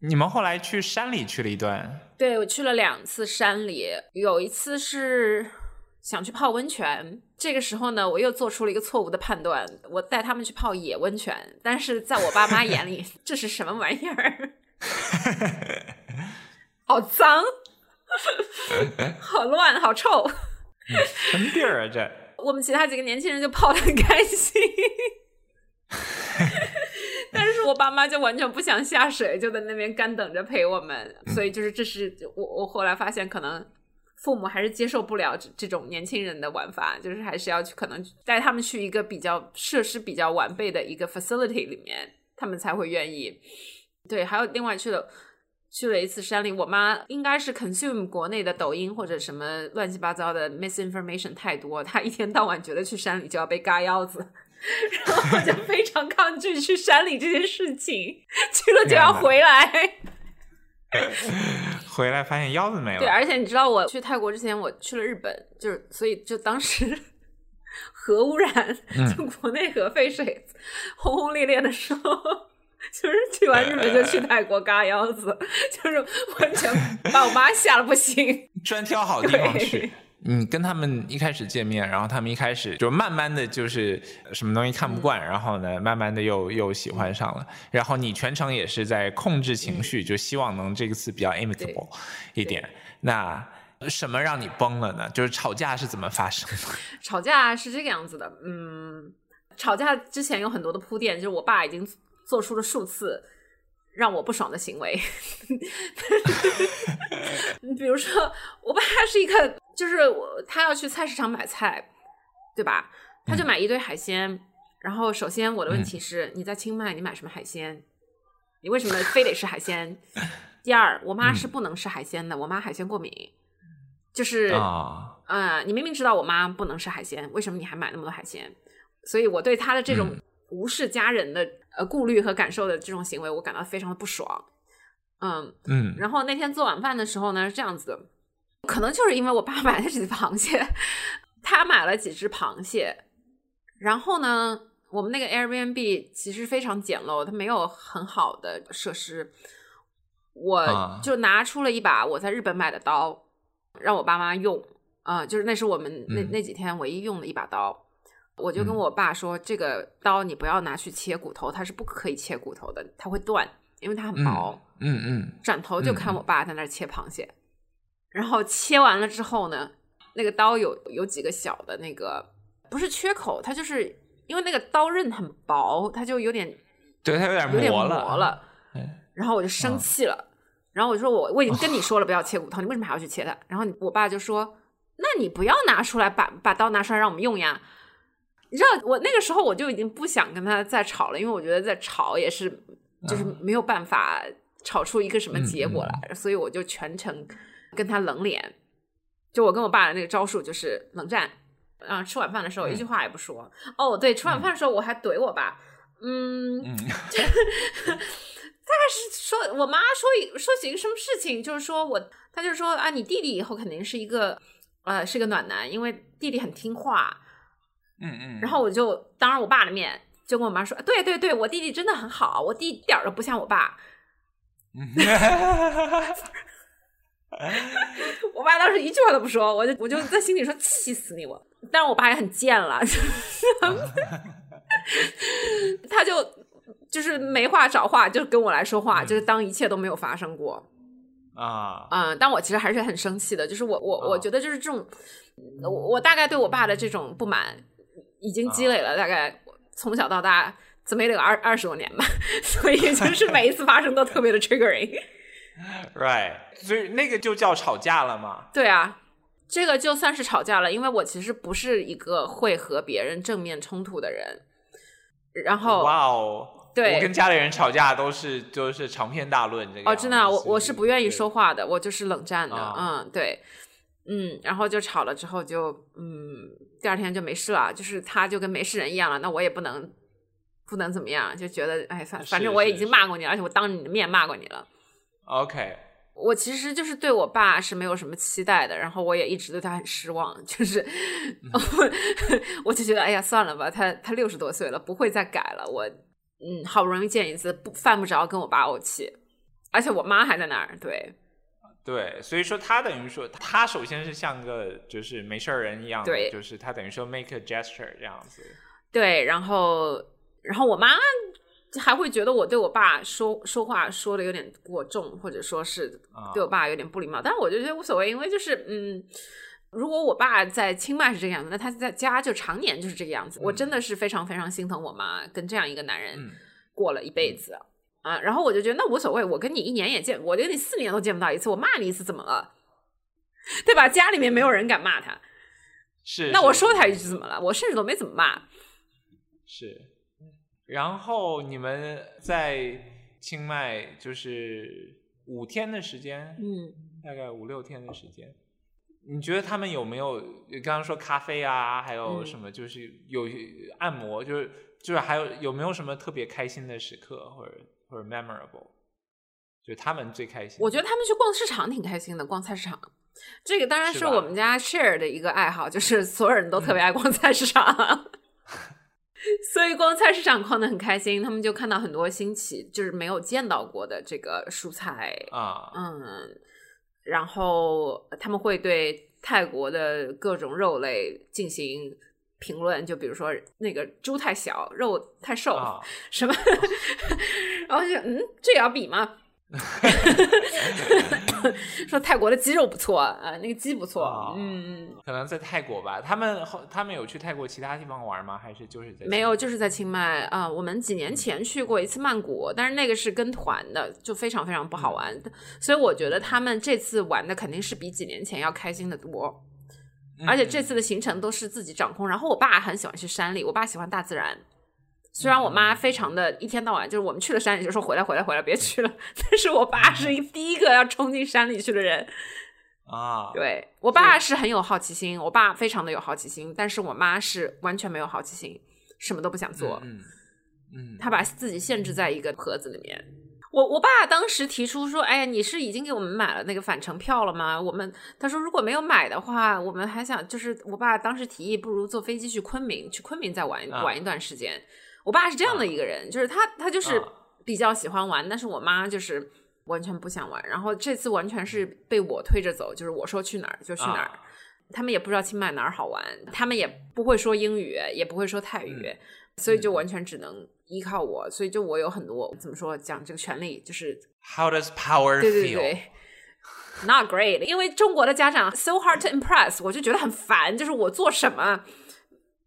你们后来去山里去了一段，对我去了两次山里，有一次是想去泡温泉。这个时候呢，我又做出了一个错误的判断，我带他们去泡野温泉。但是在我爸妈眼里，这是什么玩意儿？好脏，好乱，好臭。什么地儿啊？这我们其他几个年轻人就泡的很开心，但是我爸妈就完全不想下水，就在那边干等着陪我们。所以就是这是我我后来发现，可能父母还是接受不了这种年轻人的玩法，就是还是要去可能带他们去一个比较设施比较完备的一个 facility 里面，他们才会愿意。对，还有另外去了。去了一次山里，我妈应该是 consume 国内的抖音或者什么乱七八糟的 misinformation 太多，她一天到晚觉得去山里就要被嘎腰子，然后就非常抗拒去山里这件事情，去了就要回来，回来发现腰子没了。对，而且你知道我去泰国之前，我去了日本，就是所以就当时 核污染，就国内核废水 轰轰烈烈的时候。就是去完日本就去泰国嘎腰子，就是完全把我妈吓得不行。专挑好地方去。你跟他们一开始见面，然后他们一开始就慢慢的就是什么东西看不惯，然后呢，慢慢的又又喜欢上了。然后你全程也是在控制情绪，就希望能这个词比较 amicable 一点。那什么让你崩了呢？就是吵架是怎么发生的？吵架是这个样子的，嗯，吵架之前有很多的铺垫，就是我爸已经。做出了数次让我不爽的行为，你 比如说，我爸他是一个，就是我他要去菜市场买菜，对吧？他就买一堆海鲜。然后，首先我的问题是，你在清迈，你买什么海鲜？你为什么非得吃海鲜？第二，我妈是不能吃海鲜的，我妈海鲜过敏。就是啊，嗯，你明明知道我妈不能吃海鲜，为什么你还买那么多海鲜？所以我对她的这种。无视家人的呃顾虑和感受的这种行为，我感到非常的不爽。嗯嗯，然后那天做晚饭的时候呢，是这样子的，可能就是因为我爸买了几只螃蟹，他买了几只螃蟹，然后呢，我们那个 Airbnb 其实非常简陋，它没有很好的设施，我就拿出了一把我在日本买的刀，让我爸妈用，啊、就是那是我们那嗯那几天唯一用的一把刀。我就跟我爸说，这个刀你不要拿去切骨头，它是不可以切骨头的，它会断，因为它很薄。嗯嗯。转头就看。嗯我爸在那儿切螃蟹，然后切完了之后呢，那个刀有有几个小的那个不是缺口，它就是因为那个刀刃很薄，它就有点对，它有点磨了，然后我就生气了，然后我就说我我已经跟你说了不要切骨头，你为什么还要去切它？然后我爸就说，那你不要拿出来，把把刀拿出来让我们用呀。你知道，我那个时候我就已经不想跟他再吵了，因为我觉得再吵也是就是没有办法吵出一个什么结果来，所以我就全程跟他冷脸。就我跟我爸的那个招数就是冷战，啊，吃晚饭的时候一句话也不说。哦，对，吃晚饭的时候我还怼我爸，嗯，嗯是说我妈说说起一个什么事情，就是说我，她就说啊，你弟弟以后肯定是一个呃是个暖男，因为弟弟很听话。嗯嗯，然后我就当着我爸的面就跟我妈说，对对对，我弟弟真的很好，我弟一点儿都不像我爸。我爸当时一句话都不说，我就我就在心里说气死你我。但是我爸也很贱了，他就就是没话找话，就跟我来说话，就是当一切都没有发生过。啊，嗯，但我其实还是很生气的，就是我我我啊觉得就是这种，我我大概对我爸的这种不满，已经积累了大概从小到大怎么也得有二二十多年吧，所以就是每一次发生都特别的 triggering。right，所以那个就叫吵架了嘛？对啊，这个就算是吵架了，因为我其实不是一个会和别人正面冲突的人，然后哇哦，对我跟家里人吵架都是就是长篇大论这个哦，真的啊、我我是不愿意说话的，我就是冷战的，啊。嗯，对，嗯，然后就吵了之后就，嗯，第二天就没事了，就是他就跟没事人一样了，那我也不能不能怎么样，就觉得哎，反反正我也已经骂过你了，而且我当着你的面骂过你了。OK，我其实就是对我爸是没有什么期待的，然后我也一直对他很失望，就是，我就觉得哎呀算了吧，他他六十多岁了，不会再改了。我嗯，好不容易见一次，不犯不着跟我爸怄气，而且我妈还在那儿，对对，所以说他等于说他首先是像个就是没事儿人一样，对就是他等于说 make a gesture 这样子。对，然后然后我妈还会觉得我对我爸说说话说的有点过重，或者说是啊对我爸有点不礼貌，但是我就觉得无所谓，因为就是嗯。如果我爸在清迈是这个样子，那他在家就常年就是这个样子。我真的是非常非常心疼我妈跟这样一个男人嗯过了一辈子、啊。然后我就觉得那无所谓，我跟你一年也见，我跟你四年都见不到一次，我骂你一次怎么了？对吧？家里面没有人敢骂他，是，那我说他一句怎么了？我甚至都没怎么骂。是，然后你们在清迈就是五天的时间，嗯，大概五六天的时间。你觉得他们有没有刚刚说咖啡啊，还有嗯什么就是有按摩，就是就是还有有没有什么特别开心的时刻，或者或者 memorable，就他们最开心？我觉得他们去逛市场挺开心的，逛菜市场。这个当然是我们家 share 的一个爱好，就是所有人都特别爱逛菜市场，所以逛菜市场逛的很开心。他们就看到很多新奇，就是没有见到过的这个蔬菜，啊，嗯，然后他们会对泰国的各种肉类进行评论，就比如说那个猪太小，肉太瘦，啊什么，然后就嗯，这也要比吗？说泰国的鸡肉不错啊、那个鸡不错，哦嗯，可能在泰国吧。他们后他们有去泰国其他地方玩吗？还是就是在没有，就是在清迈啊、我们几年前去过一次曼谷，但是那个是跟团的，就非常非常不好玩。所以我觉得他们这次玩的肯定是比几年前要开心的多。嗯而且这次的行程都是自己掌控。然后我爸很喜欢去山里，我爸喜欢大自然。虽然我嗯妈非常的一天到晚就是我们去了山里就说回来回来回来别去了，但是我爸是一第一个要冲进山里去的人。啊，对我爸是很有好奇心，我爸非常的有好奇心，但是我妈是完全没有好奇心，什么都不想做。嗯，嗯，他把自己限制在一个盒子里面。我我爸当时提出说：“哎呀，你是已经给我们买了那个返程票了吗？”我们他说如果没有买的话，我们还想就是我爸当时提议，不如坐飞机去昆明，去昆明再玩玩一段时间。我爸是这样的一个人，就是他他就是比较喜欢玩，但是我妈就是完全不想玩。然后这次完全是被我推着走，就是我说去哪儿就去哪儿。他们也不知道清迈哪儿好玩，他们也不会说英语，也不会说泰语，所以就完全只能。依靠我，所以就我有很多怎么说讲这个权利，就是 How does power feel？对对对，Not great，因为中国的家长 so hard to impress，我就觉得很烦，就是我做什么，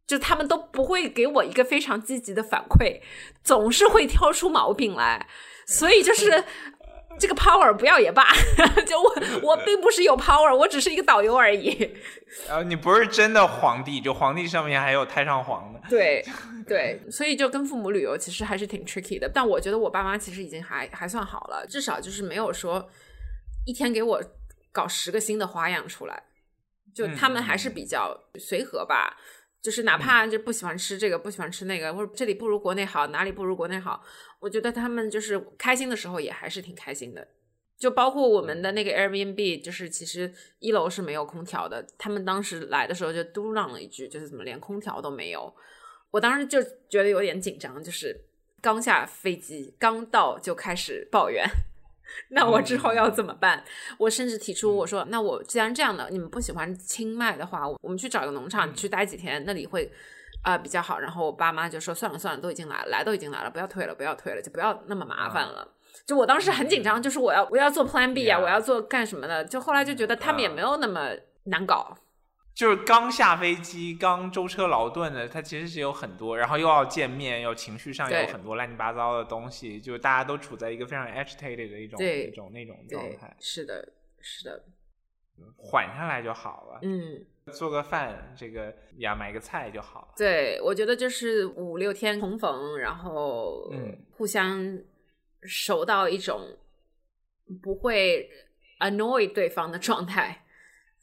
就他们都不会给我一个非常积极的反馈，总是会挑出毛病来，所以就是。这个 power 不要也罢，就我 我并不是有 power，我只是一个导游而已。然后你不是真的皇帝，就皇帝上面还有太上皇的。对对，所以就跟父母旅游其实还是挺 tricky 的。但我觉得我爸妈其实已经还还算好了，至少就是没有说一天给我搞十个新的花样出来，就他们还是比较随和吧。就是哪怕就不喜欢吃这个，不喜欢吃那个，或者这里不如国内好，哪里不如国内好，我觉得他们就是开心的时候也还是挺开心的。就包括我们的那个 Airbnb，就是其实一楼是没有空调的。他们当时来的时候就嘟囔了一句，就是怎么连空调都没有。我当时就觉得有点紧张，就是刚下飞机刚到就开始抱怨。那我之后要怎么办？我甚至提出我说，那我既然这样的，你们不喜欢清迈的话，我们去找一个农场去待几天，那里会啊比较好。然后我爸妈就说算了算了，都已经来了，来都已经来了，不要退了，不要退了，就不要那么麻烦了。就我当时很紧张，就是我要我要做 Plan B 啊，我要做干什么的？就后来就觉得他们也没有那么难搞。就是刚下飞机，刚舟车劳顿的，他其实是有很多，然后又要见面，又情绪上有很多乱七八糟的东西，就大家都处在一个非常 agitated 的一种一种那种状态。是的，是的，缓下来就好了。嗯，做个饭，这个呀，买个菜就好了。对，我觉得就是五六天重逢，然后嗯，互相熟到一种不会 annoy 对方的状态。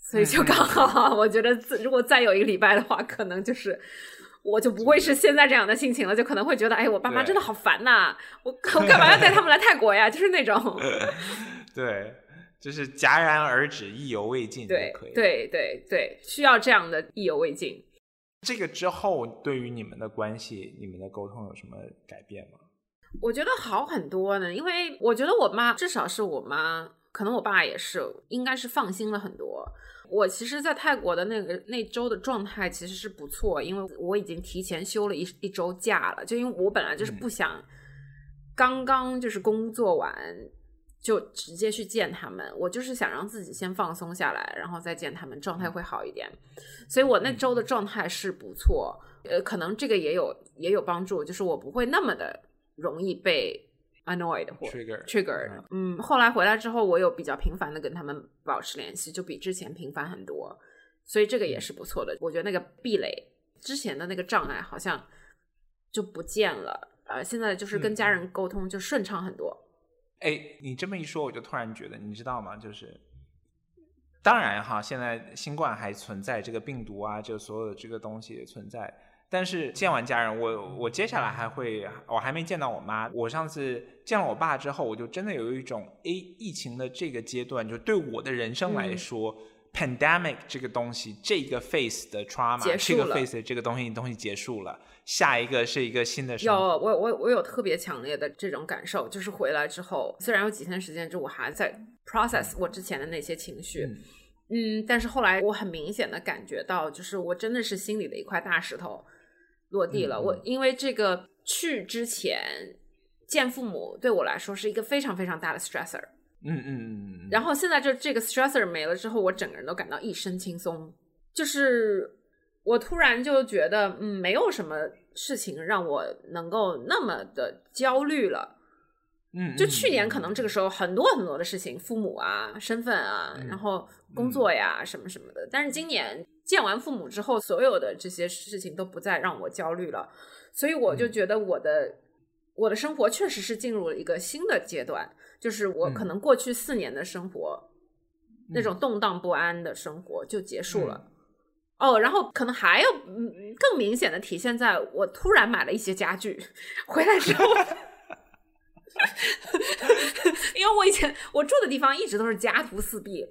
所以就刚好，我觉得如果再有一个礼拜的话，可能就是我就不会是现在这样的心情了，就可能会觉得，哎，我爸妈真的好烦呐，我 我干嘛要带他们来泰国呀？就是那种，对，就是戛然而止，意犹未尽，对，对，对，对，需要这样的意犹未尽。这个之后，对于你们的关系，你们的沟通有什么改变吗？我觉得好很多呢，因为我觉得我妈，至少是我妈，可能我爸也是，应该是放心了很多。我其实，在泰国的那个那周的状态其实是不错，因为我已经提前休了一一周假了。就因为我本来就是不想刚刚就是工作完就直接去见他们，我就是想让自己先放松下来，然后再见他们，状态会好一点。所以我那周的状态是不错，呃，可能这个也有也有帮助，就是我不会那么的容易被。Annoyed 或 trigger，嗯，后来回来之后，我有比较频繁的跟他们保持联系，就比之前频繁很多，所以这个也是不错的。我觉得那个壁垒之前的那个障碍好像就不见了，呃，现在就是跟家人沟通就顺畅很多。哎，你这么一说，我就突然觉得，你知道吗？就是当然哈，现在新冠还存在，这个病毒啊，就所有的这个东西存在。但是见完家人，我我接下来还会，我还没见到我妈。我上次见了我爸之后，我就真的有一种，哎，疫情的这个阶段，就对我的人生来说，pandemic 这个东西，这个 phase 的 trauma，这个 phase 的这个东西东西结束了，下一个是一个新的。有我我我有特别强烈的这种感受，就是回来之后，虽然有几天时间，就我还在 process 我之前的那些情绪，嗯，但是后来我很明显的感觉到，就是我真的是心里的一块大石头。落地了，我因为这个去之前见父母对我来说是一个非常非常大的 stressor，嗯嗯嗯，然后现在就这个 stressor 没了之后，我整个人都感到一身轻松，就是我突然就觉得，嗯，没有什么事情让我能够那么的焦虑了，嗯，就去年可能这个时候很多很多的事情，父母啊，身份啊，然后工作呀什么什么的，但是今年。见完父母之后，所有的这些事情都不再让我焦虑了，所以我就觉得我的我的生活确实是进入了一个新的阶段，就是我可能过去四年的生活那种动荡不安的生活就结束了哦，然后可能还有嗯更明显的体现在我突然买了一些家具回来之后 因为我以前我住的地方一直都是家徒四壁，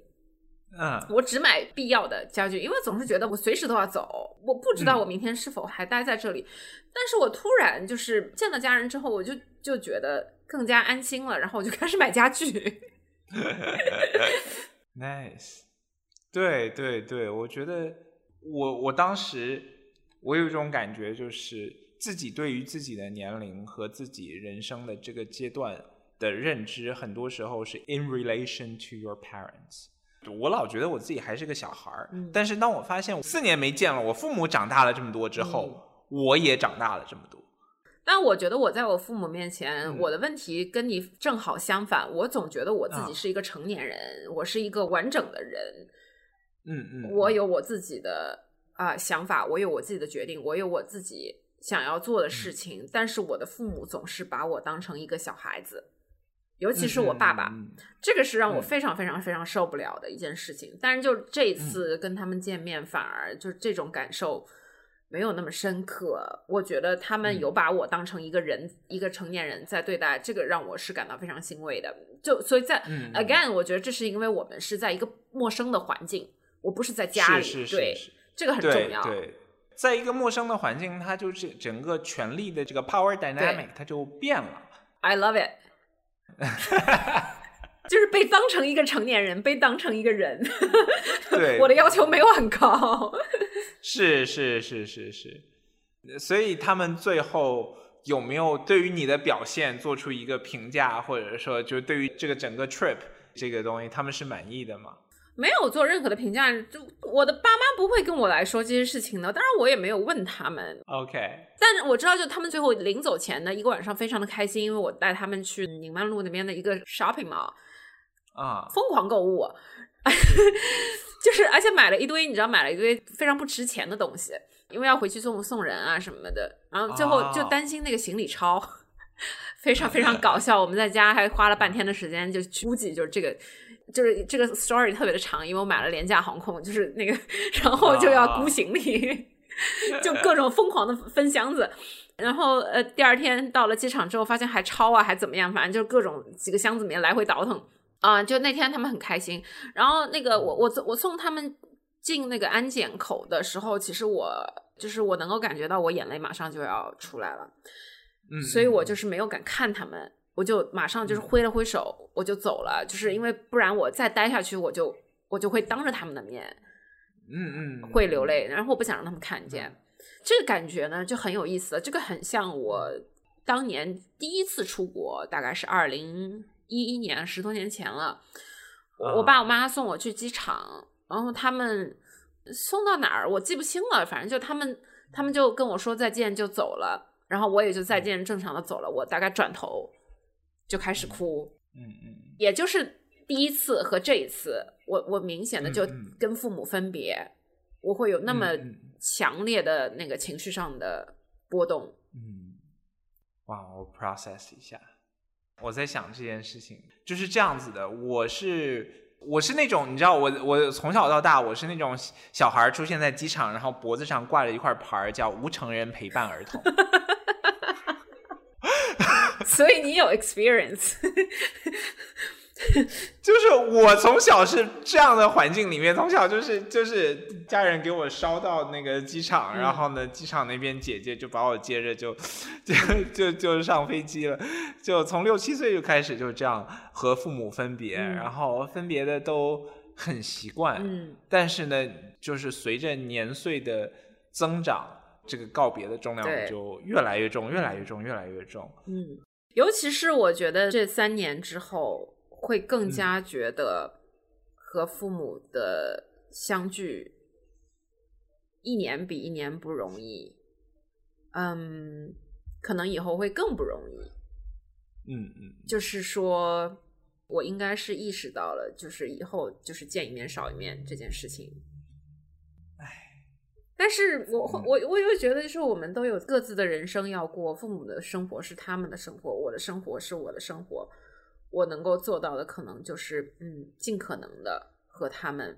嗯，我只买必要的家具，因为总是觉得我随时都要走，我不知道我明天是否还待在这里。但是我突然就是见了家人之后，我就就觉得更加安心了，然后我就开始买家具。Nice，对对对，我觉得我我当时我有一种感觉，就是自己对于自己的年龄和自己人生的这个阶段的认知，很多时候是 in relation to your parents。我老觉得我自己还是个小孩儿，嗯但是当我发现四年没见了，我父母长大了这么多之后，我也长大了这么多。但我觉得我在我父母面前，嗯我的问题跟你正好相反。我总觉得我自己啊是一个成年人，我是一个完整的人，嗯嗯，我有我自己的啊、想法，我有我自己的决定，我有我自己想要做的嗯事情。但是我的父母总是把我当成一个小孩子，尤其是我爸爸，这个是让我嗯非常非常非常受不了的一件事情。但是就这一次跟他们见面，反而就这种感受没有那么深刻。我觉得他们嗯有把我当成一个人，一个成年人在对待，这个让我是感到非常欣慰的。就所以在、again，我觉得这是因为我们是在一个陌生的环境，我不是在家里，是是对这个很重要。对，在一个陌生的环境，它就是整个权力的这个 power dynamic 它就变了。I love it。就是被当成一个成年人，被当成一个人。对，我的要求没有很高。是是是是是，所以他们最后有没有对于你的表现做出一个评价，或者说就对于这个整个 trip 这个东西，他们是满意的吗？没有做任何的评价，就我的爸妈不会跟我来说这些事情的，当然我也没有问他们，OK，但是我知道，就他们最后临走前的一个晚上非常的开心，因为我带他们去宁曼路那边的一个 shopping mall 啊，疯狂购物，就是而且买了一堆，你知道买了一堆非常不值钱的东西，因为要回去送送人啊什么的，然后最后就哦。担心那个行李超。非常非常 搞笑，我们在家还花了半天的时间，就估计就是这个，就是这个 story 特别的长，因为我买了廉价航空，就是那个，然后就要估行李，就各种 疯狂的分箱子。然后呃，第二天到了机场之后，发现还超啊，还怎么样，反正就各种几个箱子里面来回倒腾啊、就那天他们很开心。然后那个我我我送他们进那个安检口的时候，其实我就是我能够感觉到我眼泪马上就要出来了。嗯，所以我就是没有敢看他们，我就马上就是挥了挥手，我就走了，就是因为不然我再待下去，我就我就会当着他们的面嗯嗯会流泪，然后我不想让他们看见。这个感觉呢就很有意思，这个很像我当年第一次出国，大概是二零一一年，十多年前了。我我爸我妈送我去机场，然后他们送到哪儿我记不清了，反正就他们他们就跟我说再见就走了，然后我也就再见正常的走了。我大概转头就开始哭，嗯嗯也就是第一次和这一次，我我明显的就跟父母分别，我会有那么强烈的那个情绪上的波动。嗯，哇，我 process 一下，我在想这件事情就是这样子的，我是。我是那种，你知道，我我从小到大，我是那种小孩出现在机场，然后脖子上挂着一块牌儿，叫“无成人陪伴儿童”。所以你有 experience，就是我从小是这样的环境里面，从小就是就是家人给我捎到那个机场，嗯。然后呢，机场那边姐姐就把我接着就就就就上飞机了，就从六七岁就开始就这样和父母分别，嗯。然后分别的都很习惯，嗯。但是呢，就是随着年岁的增长，这个告别的重量就越来越重，越来越重，越来越重。嗯，尤其是我觉得这三年之后，会更嗯加觉得和父母的相聚一年比一年不容易，嗯，可能以后会更不容易。嗯嗯就是说，我应该是意识到了，就是以后就是见一面少一面这件事情。但是我会我我又觉得，就是我们都有各自的人生要过，父母的生活是他们的生活，我的生活是我的生活。我能够做到的，可能就是嗯，尽可能的和他们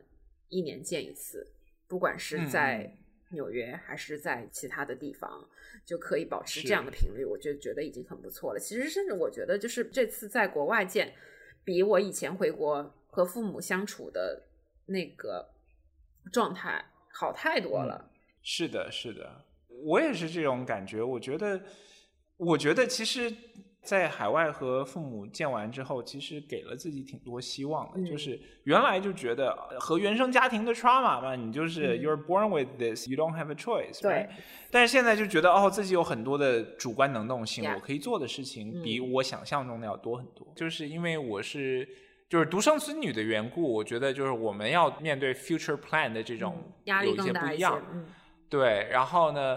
一年见一次，不管是在纽约还是在其他的地方，就可以保持这样的频率，我就觉得已经很不错了。其实，甚至我觉得，就是这次在国外见，比我以前回国和父母相处的那个状态好太多了。是的，是的，我也是这种感觉。我觉得，我觉得其实。在海外和父母见完之后，其实给了自己挺多希望的。就是原来就觉得和原生家庭的 trauma 嘛，你就是 you're born with this，you don't have a choice。对。但是现在就觉得哦，自己有很多的主观能动性，我可以做的事情比我想象中的要多很多。就是因为我是就是独生子女的缘故，我觉得就是我们要面对 future plan 的这种压力更大一些。对，然后呢？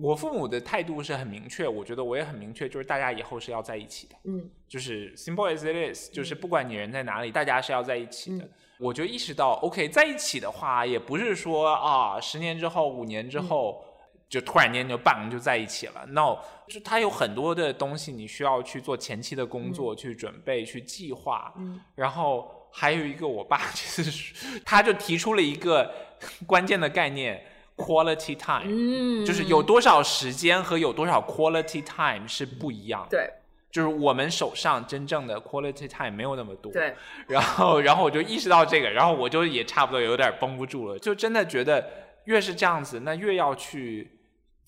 我父母的态度是很明确，我觉得我也很明确，就是大家以后是要在一起的。嗯，就是 simple as it is，就是不管你人在哪里，大家是要在一起的。我就意识到，OK，在一起的话，也不是说啊，十年之后、五年之后就突然间就棒就在一起了。No，就他有很多的东西，你需要去做前期的工作，去准备、去计划。嗯，然后还有一个，我爸其实他就提出了一个 关键的概念。Quality time，嗯，就是有多少时间和有多少 quality time 是不一样的。对，就是我们手上真正的 quality time 没有那么多。对，然后，然后我就意识到这个，然后我就也差不多有点绷不住了，就真的觉得越是这样子，那越要去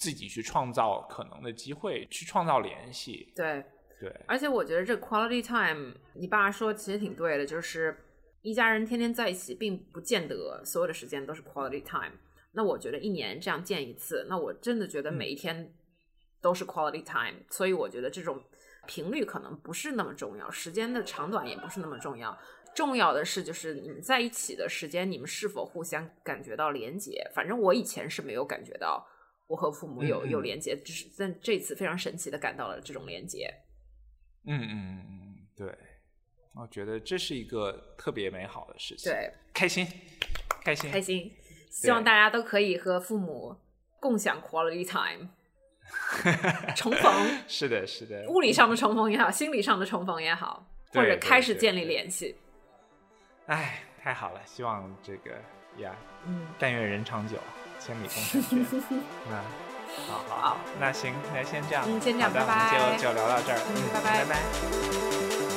自己去创造可能的机会，去创造联系。对，对。而且我觉得这 quality time，你爸说其实挺对的，就是一家人天天在一起，并不见得所有的时间都是 quality time。那我觉得一年这样见一次，那我真的觉得每一天都是 quality time，所以我觉得这种频率可能不是那么重要，时间的长短也不是那么重要，重要的是就是你们在一起的时间，你们是否互相感觉到连接。反正我以前是没有感觉到我和父母有有连接，只是在这次非常神奇的感到了这种连接。嗯嗯嗯嗯，对，我觉得这是一个特别美好的事情，对，开心，开心，开心。希望大家都可以和父母共享 quality time，重逢 是的，是的，物理上的重逢也好，心理上的重逢也好，或者开始建立联系。哎，太好了！希望这个呀，嗯，但愿人长久，千里共婵娟。那好好，那行，那先这样，嗯，先这样，拜拜，就就聊到这儿，嗯，拜拜，拜拜。